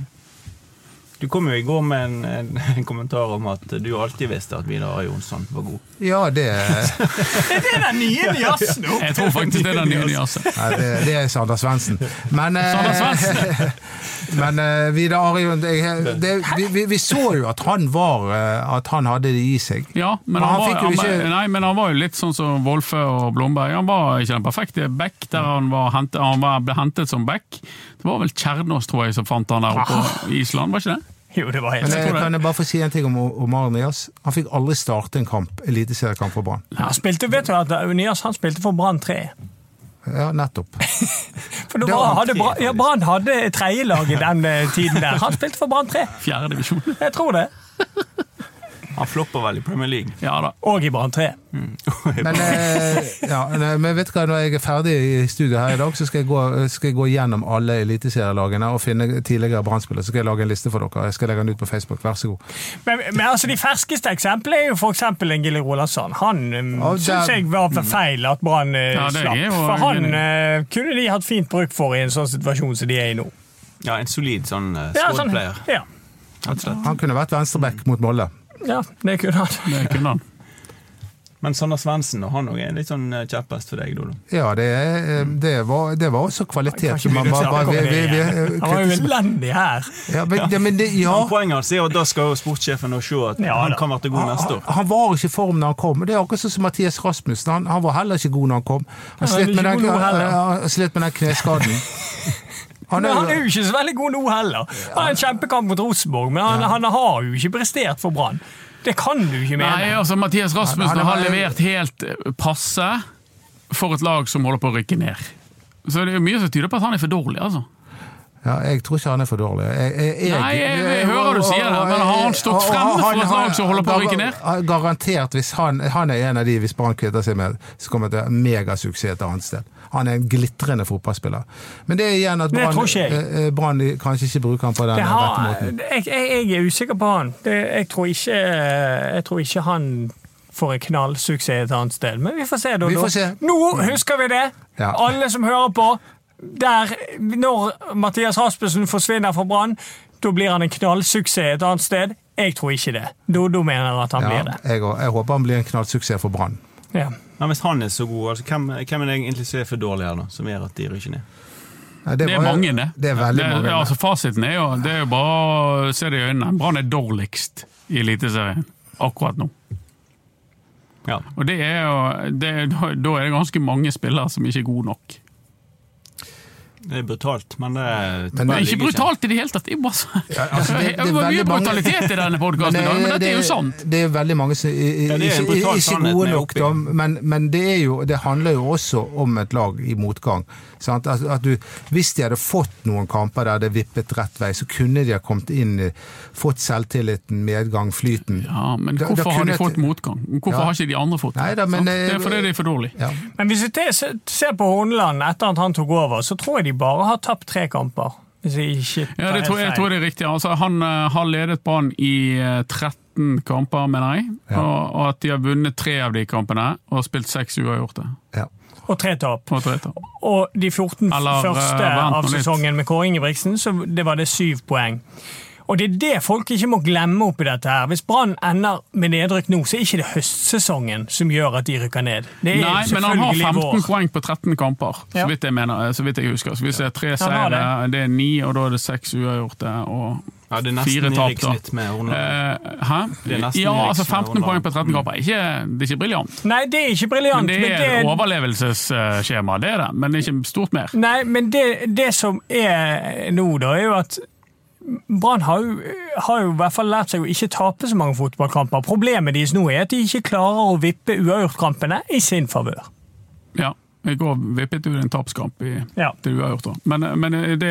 Du kom jo i går med en, en, en kommentar om at du alltid visste at Vidar Ari Jonsson var god. Ja, det, Er Det den nye jazzen nå! Jeg tror faktisk det er den nye jazzen. nei, det, det er Sander Svendsen. Men, eh, men eh, Vidar Arion vi, vi, vi så jo at han var eh, At han hadde det i seg. Ja, men Men han, han var, han, ikke- nei, men han var jo litt sånn som Wolfe og Blomberg. Han var ikke den perfekte back der han, var hentet, han var, ble hentet som back. Det var vel Kjernås, tror jeg, som fant han der oppe på Island, var ikke det? Jo, det var helt Men jeg jeg, kan jeg bare få si en ting om Omar Nias? Han fikk aldri starte en kamp, eliteseriekamp for Brann. Han spilte, vet du at Nias han spilte for Brann 3. Ja, nettopp. For da Det var, hadde ja, Brann hadde tredjelaget i den eh, tiden der. Han spilte for Brann 3. Fjerde divisjon. Jeg tror det. Han flopper vel i Premier League. Ja da. Og i Brann 3. Men, eh, ja, men vet du hva, når jeg er ferdig i studio her i dag, så skal jeg gå, skal jeg gå gjennom alle eliteserielagene og finne tidligere Brann-spillere. Så skal jeg lage en liste for dere. Jeg skal legge den ut på Facebook. Vær så god. Men, men altså, de ferskeste eksemplene er jo f.eks. Gilly Rolandsson. Han um, syns jeg var for feil at Brann eh, Ja, slapp. For han uh, kunne de hatt fint bruk for i en sånn situasjon som de er i nå. Ja, en solid sånn uh, Ja, sånn, ja. Han kunne vært venstreback mot Molde. Ja, det kunne han. Det kunne han. Men Sander Svendsen, han er litt sånn eh, kjepphest for deg, Dodo. Ja, det, er- det, var, det var også kvalitet. Han var jo elendig her. Ja, men, ja, men det, ja. Poenget hans er at da skal sportssjefen se at Ja, han kan være god neste år. han var ikke i form da han kom. Det er akkurat sånn som Mathias Rasmussen. Han, han var heller ikke god da han kom. Han Han slet med, den, den kneskaden. Han Men han er er, jo ikke så veldig god nå heller. Han har en kjempekamp mot Rosenborg, men han, han har jo ikke prestert for Brann. Det kan du ikke mene. Nei, altså Mathias Rasmussen Han- han har er- levert helt eh, passe for et lag som holder på å rykke ned. Så det er mye som tyder på at han er for dårlig, altså. ja, jeg tror ikke han er for dårlig. Jeg, jeg, jeg, Nei, jeg- jeg hører du sier det, men har han stått fremme for et lag som holder på å rykke ned? Garantert. Hvis han, han er en av de hvis Brann kvitter seg med, så kommer det megasuksess et annet sted. Han er en glitrende fotballspiller. Men det er igjen at Brann eh, eh, Brann kanskje ikke bruker han på den har, rette måten. jeg, jeg, jeg er usikker på han. Det, jeg, tror ikke, jeg tror ikke han får en knallsuksess et annet sted. Men vi får se. Da, Vi får se. Nå husker vi det! Ja. Alle som hører på. Der, når Mathias Rasmussen forsvinner fra Brann, da blir han en knallsuksess et annet sted. Jeg tror ikke det. Dodo mener at han Ja, blir det. jeg, jeg håper han blir en knallsuksess for Brann. Ja. Men hvis han er så god, altså, hvem, hvem er det egentlig som er for dårlig her, da? Som gjør at de rykker ned? Nei, Det er var mange, det. Det er veldig det, mange. det. Altså, fasiten er jo, det er jo bare å se det i øynene. Brann er dårligst i Eliteserien akkurat nå. Ja. Og det er jo, det, da er det ganske mange spillere som ikke er gode nok. Det er brutalt, men det Men Det er ikke brutalt i det hele tatt. Det er bare så, Ja, altså, det- det er mye brutalitet i denne podkasten, Men, men, eh, dette er jo sant. Det er veldig mange som i- i- Ja, ikke, ikke gode nok, da, men, men det, er jo, det handler jo også om et lag i motgang. Sant? At, at du, hvis de hadde fått noen kamper der det vippet rett vei, så kunne de ha kommet inn, fått selvtilliten, medgang, flyten. Ja, Men Da- da hvorfor har de fått motgang? Hvorfor Ja. har ikke de andre fått det? Neida, men, eh, det er fordi de er for dårlige. Ja. Men hvis vi ser på Horneland etter at han tok over, så tror jeg de bare har tapt tre kamper. Hvis jeg ikke tar Ja, det tror, jeg tror det er riktig. Altså, han eh, har ledet Brann i eh, 13 kamper, mener jeg. Ja. Og, og at de har vunnet tre av de kampene og spilt seks uavgjorte. Ja. Og tre tap. Og tre tap. Og de 14 Eller, eh, første av sesongen med Kåre Ingebrigtsen, så det var det syv poeng. Og det er det folk ikke må glemme oppi dette her. Hvis Brann ender med nedrykk nå, så er ikke det høstsesongen som gjør at de rykker ned. Det er Nei, men han har 15 vår. poeng på 13 kamper, Ja. så vidt jeg mener, eh, så vidt jeg husker. Så hvis det er tre seire, det er ni, og da er det seks uavgjorte og Ja, det er fire nesten tap. da. med Horneland. Eh, hæ? Det er Ja, altså 15 Horneland. poeng på 13 kamper. Ikke, det er ikke briljant. Nei, det er ikke briljant. Men det er det... overlevelsesskjema, det er det. Men det er ikke stort mer. Nei, men det, det som er nå, da, er jo at Brann har, har jo i hvert fall lært seg å ikke tape så mange fotballkamper. Problemet deres nå er at de ikke klarer å vippe uavgjortkampene i sin favør. Ja. I går vippet du en tapskamp i, Ja. til uavgjort. Men, men det, er, det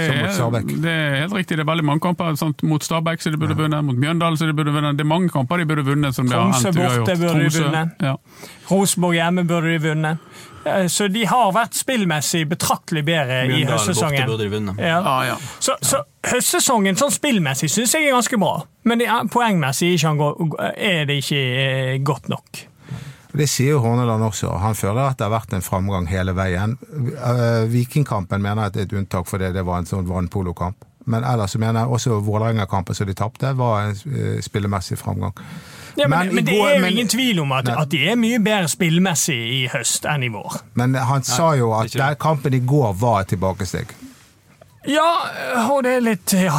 er helt riktig. Det er veldig mange kamper sant? mot Stabæk som de burde vunnet, mot Mjøndalen som de burde vunnet. Det er mange kamper de burde vunnet som de har Tromsø endt uavgjort. borte burde de Tromsø, vunnet. Ja. Rosenborg hjemme burde de vunnet. Eh, Så de har vært spillmessig betraktelig bedre i Mjøndalen borte høstsesongen. burde de vunnet. Ja. Ah, ja. Så, så høstsesongen sånn spillmessig syns jeg er ganske bra, men er, poengmessig er, det ikke eh, godt nok. Det sier jo Horneland også. Han føler at det har vært en framgang hele veien. Eh, Vikingkampen mener jeg er et unntak fordi det var en sånn vannpolokamp. Men ellers mener jeg også Vålerenga-kampen som de tapte, var en spillemessig framgang. Ja, men, Men men, det går- er jo men- ingen tvil om at, at de er mye bedre spillmessig i høst enn i vår. Men han sa jo at der kampen i går var et tilbakesteg. Ja, og det er litt ja.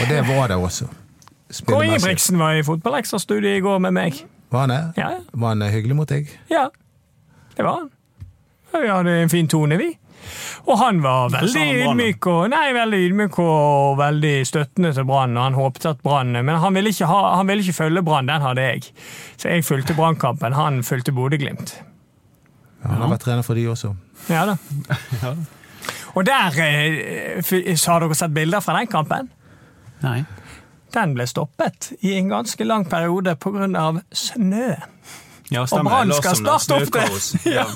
Og det var det også. Kåre. Ingebrigtsen var i fotballekstrastudiet i går med meg. Var han det? Ja, ja. Var han eh, hyggelig mot deg? Ja, det var han. Vi hadde en fin tone, vi. Og han var veldig ydmyk og, nei, veldig ydmyk og veldig støttende til Brann. og Han håpet at Brann Men han ville ikke, ha, han ville ikke følge Brann, den hadde jeg. Så jeg fulgte Brannkampen, han fulgte Bodø-Glimt. Han har vært trener for de også. Ja da. Og der eh, så Har dere sett bilder fra den kampen? Nei. Den ble stoppet i en ganske lang periode pga. snø. Ja, Og. Brann skal starte opp det! Ja.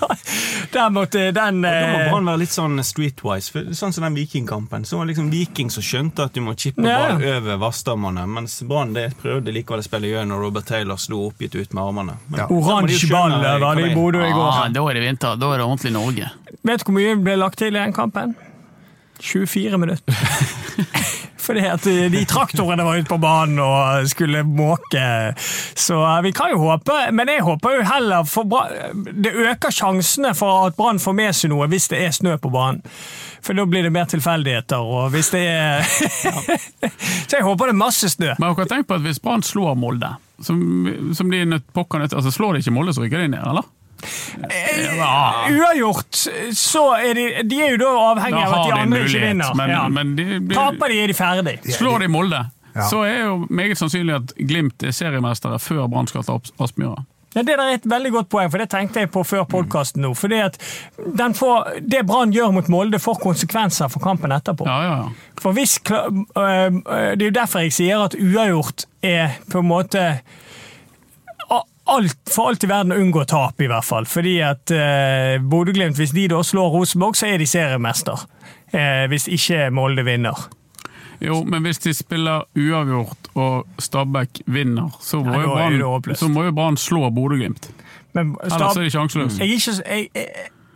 Der måtte den Da må eh, Brann være litt sånn streetwise. For sånn som den Vikingkampen. Så var det liksom Viking som skjønte at du må chippe Ja. ball over Vassdammene, mens Brann det prøvde likevel å spille gjennom Robert Taylor slo oppgitt ut med armene. Men, Ja. Oransje ball det i Bodø i går. Ah, da er det vinter. Da er det ordentlig Norge. Vet du hvor mye ble lagt til i den kampen? 24 minutter. Fordi at de traktorene var ute på banen og skulle måke. Så eh, vi kan jo håpe, men jeg håper jo heller Det øker sjansene for at Brann får med seg noe hvis det er snø på banen. For da blir det mer tilfeldigheter, og hvis det er Så jeg håper det er masse snø. Men dere har tenkt på at hvis Brann slår Molde, som, som de nødt pokker nødt altså Slår de ikke Molde, så rykker de ned, eller? Ja. Uavgjort, så er de, de er jo da avhengig Da av at de de andre ikke vinner. men, Ja. men de blir, Taper de, er de ferdig. slår de Molde, Ja. så er jo meget sannsynlig at Glimt er seriemestere før Brann skal ta Aspmyra. Ja, Det der er et veldig godt poeng, for det tenkte jeg på før podkasten nå. Fordi at den får, Det Brann gjør mot Molde, får konsekvenser for kampen etterpå. Ja, ja, ja. For hvis, øh, øh, Det er jo derfor jeg sier at uavgjort er på en måte alt, For alt i verden unngå tap, i hvert fall. Fordi at eh, Bodø-Glimt, hvis de da slår Rosenborg, så er de seriemester. Eh, hvis ikke Molde vinner. Jo, men hvis de spiller uavgjort og Stabæk vinner, så må Ja, jo Brann- slå Bodø-Glimt. Men Ellers er de sjanseløse. Jeg, jeg, jeg,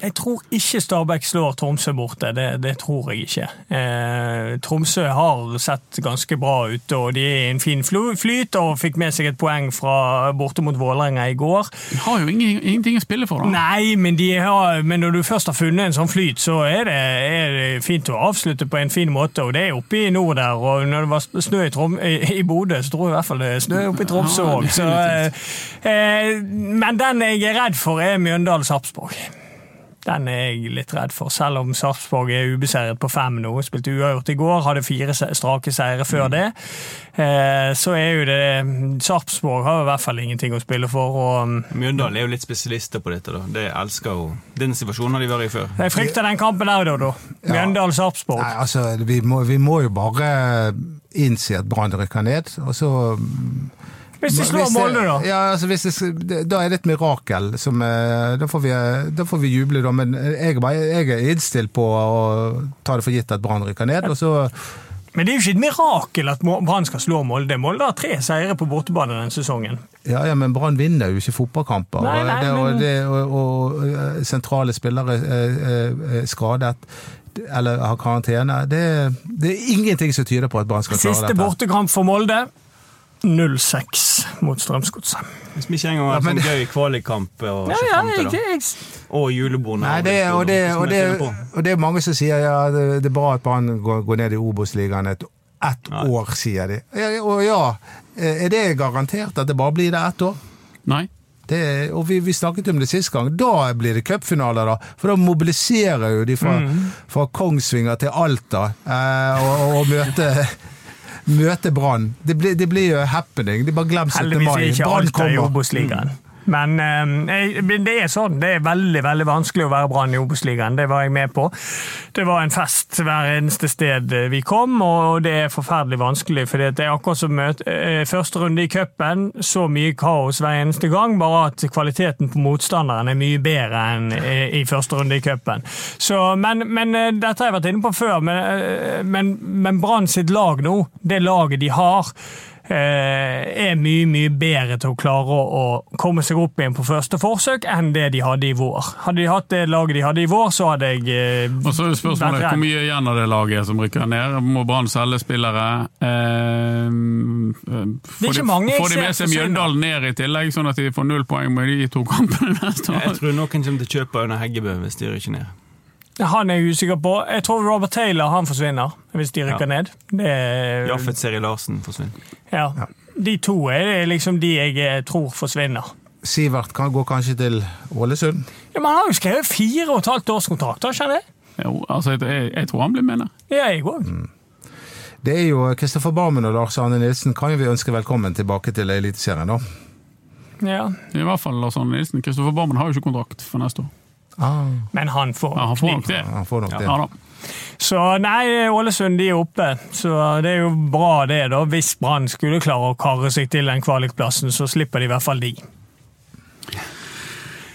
jeg tror ikke Stabæk slår Tromsø borte. Det, det tror jeg ikke. Eh, Tromsø har sett ganske bra ut, og de er i en fin flyt og fikk med seg et poeng fra borte mot Vålerenga i går. De har jo ingen, ingenting å spille for, da. Nei, men, de har, men når du først har funnet en sånn flyt, så er det, er det fint å avslutte på en fin måte. Og det er oppe i nord der, og når det var snø i, Trom, i, Bodø, så tror jeg i hvert fall det er snø oppe i Tromsø Ja. Eh, men den jeg er redd for, er Mjøndalen-Sarpsborg. Den er jeg litt redd for, selv om Sarpsborg er ubeseiret på fem nå. Spilte uavgjort i går, hadde fire strake seire før det. Eh, så er jo det Sarpsborg har i hvert fall ingenting å spille for. og Mjøndalen er jo litt spesialister på dette. da. Det elsker jo. Den situasjonen har de vært i før. Jeg frykter den kampen der, Dodo. Ja. Mjøndalen-Sarpsborg. Nei, altså, vi må, vi må jo bare innse at Brann rykker ned, og så Hvis de slår Molde, da? Ja, altså det, Da er det et mirakel. Som, eh, da, får vi, da får vi juble, da. Men jeg er, bare, jeg er innstilt på å ta det for gitt at Brann rykker ned. Og så Men det er jo ikke et mirakel at Brann skal slå Molde. Molde har tre seire på bortebane denne sesongen. Ja, ja, men Brann vinner jo ikke fotballkamper. Nei, nei, det, og, det, og, og eh, sentrale spillere er, er skadet eller har karantene. Det, det er ingenting som tyder på at Brann skal klare Siste dette. bortekamp for Molde 0-6 mot Strømsgodset. Hvis vi ikke engang har en sånn gøy kvalikkamp å se fram til, da. Og julebord. Det, og, det, og, og det er mange som sier ja, det, det er bra at Brann går, går ned i Obos-ligaen et, ett Nei. år, sier de. Ja, og ja, er det garantert at det bare blir det ett år? Nei. Det, og vi, vi snakket om det sist gang. Da blir det cupfinaler, da. For da mobiliserer jo de fra, fra Kongsvinger til Alta eh, og, og møte Møte Brann. Det, blir- jo happening. De bare glem 17. heldigvis mai. er ikke alt i. Obos-ligaen. Men eh, det er sånn. Det er veldig veldig vanskelig å være Brann i Obos-ligaen. Det var jeg med på. Det var en fest hver eneste sted vi kom, og det er forferdelig vanskelig. For det er akkurat som møte, eh, første runde i cupen. Så mye kaos hver eneste gang, bare at kvaliteten på motstanderen er mye bedre enn i, i første runde i cupen. Men, men eh, dette har jeg vært inne på før, men, eh, men, men Brann sitt lag nå, det laget de har er mye mye bedre til å klare å, komme seg opp igjen på første forsøk enn det de hadde i vår. Hadde de hatt det laget de hadde i vår, så hadde jeg eh, Og så er spørsmålet hvor mye igjen av det laget som rykker ned. Må Brann selge spillere? Eh, får, de, mange får de med seg. Mjøndalen ned i tillegg, sånn at de får null poeng med de to kampene neste år? Jeg tror noen kommer til å kjøpe under Heggebø hvis de rykker ned. Han er jeg usikker på. Jeg tror Robert Taylor han forsvinner hvis de rykker Ja. ned. Det, er- Jaffet Seri Larsen forsvinner. ja. De to er liksom de jeg eh, tror forsvinner. Sivert kan gå kanskje til Ålesund. Ja, men Han har jo skrevet fire og et halvt års kontrakt, har ikke han det? Jo, altså, jeg, jeg, jeg tror han blir med der. Ja, jeg òg. Det er jo Kristoffer Barmen og Lars Arne Nilsen kan jo vi ønske velkommen tilbake til Eliteserien, da. Ja. I hvert fall Lars Arne Nilsen. Kristoffer Barmen har jo ikke kontrakt for neste år. Ah, Men han får Ja, han får nok det. han får nok det. Ja. Så nei, Ålesund de er oppe. Så det er jo bra det, da. Hvis Brann skulle klare å karre seg til den kvalikplassen, så slipper de i hvert fall de.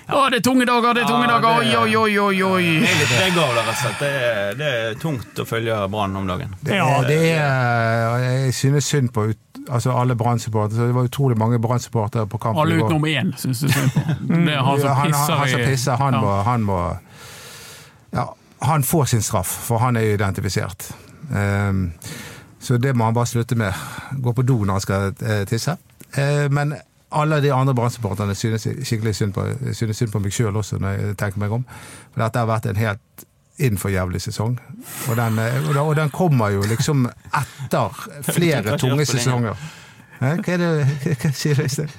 Å, det er tunge dager, det er tunge Ja, dager! det- Oi, oi, oi, oi! Det er litt begge av det, rett og slett. Det er, det er tungt å følge Brann om dagen. Det Ja, er, det er, jeg synes synd på ut, altså alle Brann-supportere. Det var utrolig mange Brann-supportere på kampen. Alle utenom én, syns jeg. Det er han som pisser han, han som pisser, han Ja. må, han må Ja, han får sin straff, for han er jo identifisert. Um, så det må han bare slutte med. Gå på do når han skal uh, tisse. Uh, men alle de andre Brann-supporterne synes skikkelig synd på, synes synd på meg sjøl også, når jeg tenker meg om. For dette har vært en helt innenfor jævlig sesong. Og den, eh, og den- kommer jo liksom etter flere tunge sesonger. Hva er det hva sier du, Øystein?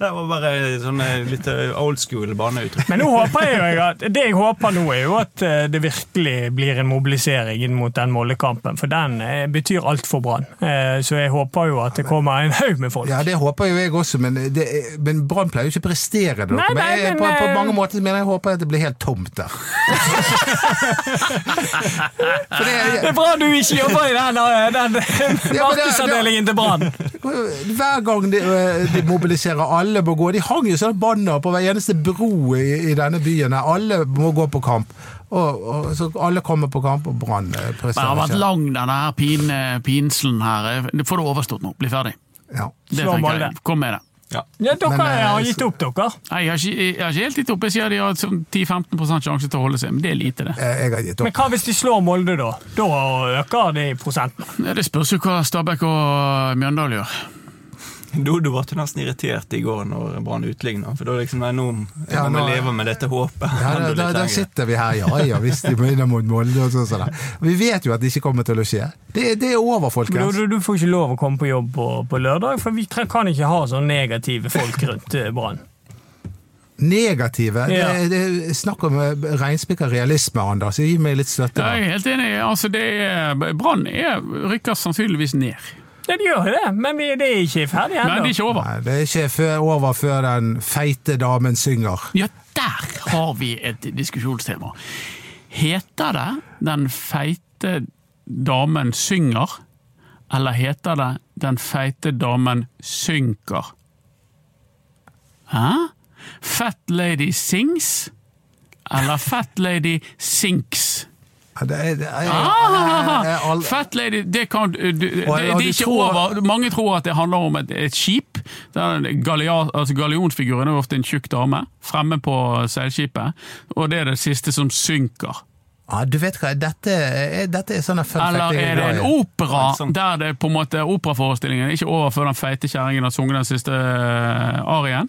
Det var bare sånn eh, litt eh, old school baneuttrykk. Men nå håper jeg jo at, det jeg håper nå, er jo at eh, det virkelig blir en mobilisering inn mot den Molde-kampen. For den betyr alt for Brann. Eh, Så jeg håper jo at det kommer en haug med folk. Ja, det håper jo jeg også, men, det, men Brann pleier jo ikke å prestere det. Nei, men nei, jeg, men, på, på eh, mange måter mener jeg håper at det blir helt tomt der. For det, Det er bra du ikke jobber i den, den, den ja, markedsavdelingen til Brann! hver gang de, de mobiliserer, alle må gå. De hang jo sånne banner på hver eneste bro i, i denne byen. her. Alle må gå på kamp. Og, og, så alle kommer på kamp, og Brann presterer ikke. Det har vært lang, denne her pin, pinselen her. Det får du overstått nå. Bli ferdig. Ja. Det Slå Molde. jeg. Kom med det. Ja. Ja, dere Men, eh, har gitt opp, dere. Nei, jeg har ikke, jeg har ikke helt gitt opp. Jeg sier de har sånn 10-15 sjanse til å holde seg, men det er lite, det. Eh, Jeg har gitt Men hva hvis de slår Molde, da? Da øker de prosenten. Ja, Det spørs jo hva Stabæk og Mjøndalen gjør. Dodo ble nesten irritert i går når Brann utligna. For da liksom, nei, nå jeg Ja, må vi leve med dette håpet. Ja, da, da, da sitter vi her, ja ja, hvis de begynner mot Molde og sånn. Så. Vi vet jo at det ikke kommer til å skje. Det, det er over, Men folkens. Du, du får ikke lov å komme på jobb på, på lørdag, for vi kan ikke ha sånne negative folk rundt eh, Brann. Negative. Ja. Det, det Snakk om eh, reinspikka realisme, Anders. Gi meg litt støtte. Da. jeg er helt enig. Altså, Brann er- rykker sannsynligvis ned. Ja, de gjør det, men vi, det er ikke ferdig Men det er ikke over. Nei, det er ikke før, over før den feite damen synger. Ja, der har vi et diskusjonstema. Heter det 'Den feite damen synger', eller heter det 'Den feite damen synker'? Hæ? Fat lady sings, eller fat lady sinks? Ja, Det er, det er, Ah, Fat lady, det kan du, du, det, det er ikke tror- over. Mange tror at det handler om et, et skip. Der altså Gallionsfiguren er ofte en tjukk dame fremme på seilskipet, og det er det siste som synker. ja, du vet hva, dette dette er sånne fun Eller er det en opera der det på en måte operaforestillingen er ikke over før den feite kjerringen har sunget den siste eh, arien?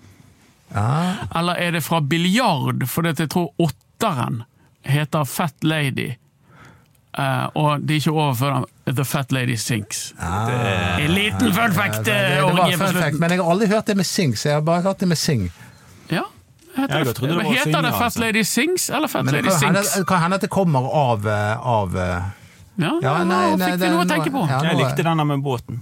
Ah. Eller er det fra biljard, fordi jeg tror åtteren heter Fat Lady, eh, og det er ikke over før The Fat Lady Sinks. En liten fun fact! Ah. det, eh, det var fun fact, men jeg har aldri hørt det med Sings. jeg har bare hørt det med sing. Ja. Heter, Jeg det, det heter det Fat altså. Lady Sings eller Fat Men Lady kan hende, Sinks? kan hende at det kommer av, eh, av Ja, Ja, nei, nei, fikk vi noe å tenke på. ja. Jeg likte denne med båten.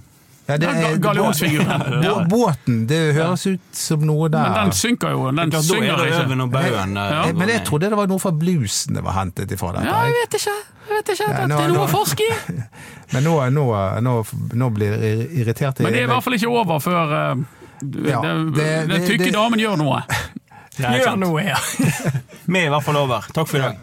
Ja, det er- ga- gallionsfiguren. ja. Båten, det høres ut som noe der. Men den synker jo, den Klart, da synger er det ikke. Øven og Baugen. Ja. Men jeg trodde det var noe fra bluesen det var hentet ifra dette. Ja, jeg vet ikke. Jeg vet ikke. Ja, nå, det er noe å forske i. Men nå, nå, nå, nå blir jeg irritert. Men det er i hvert fall ikke over før uh, Ja, den, det- den tykke det- damen gjør noe. Gjør noe, ja. Vi er i hvert fall over. Takk for i dag.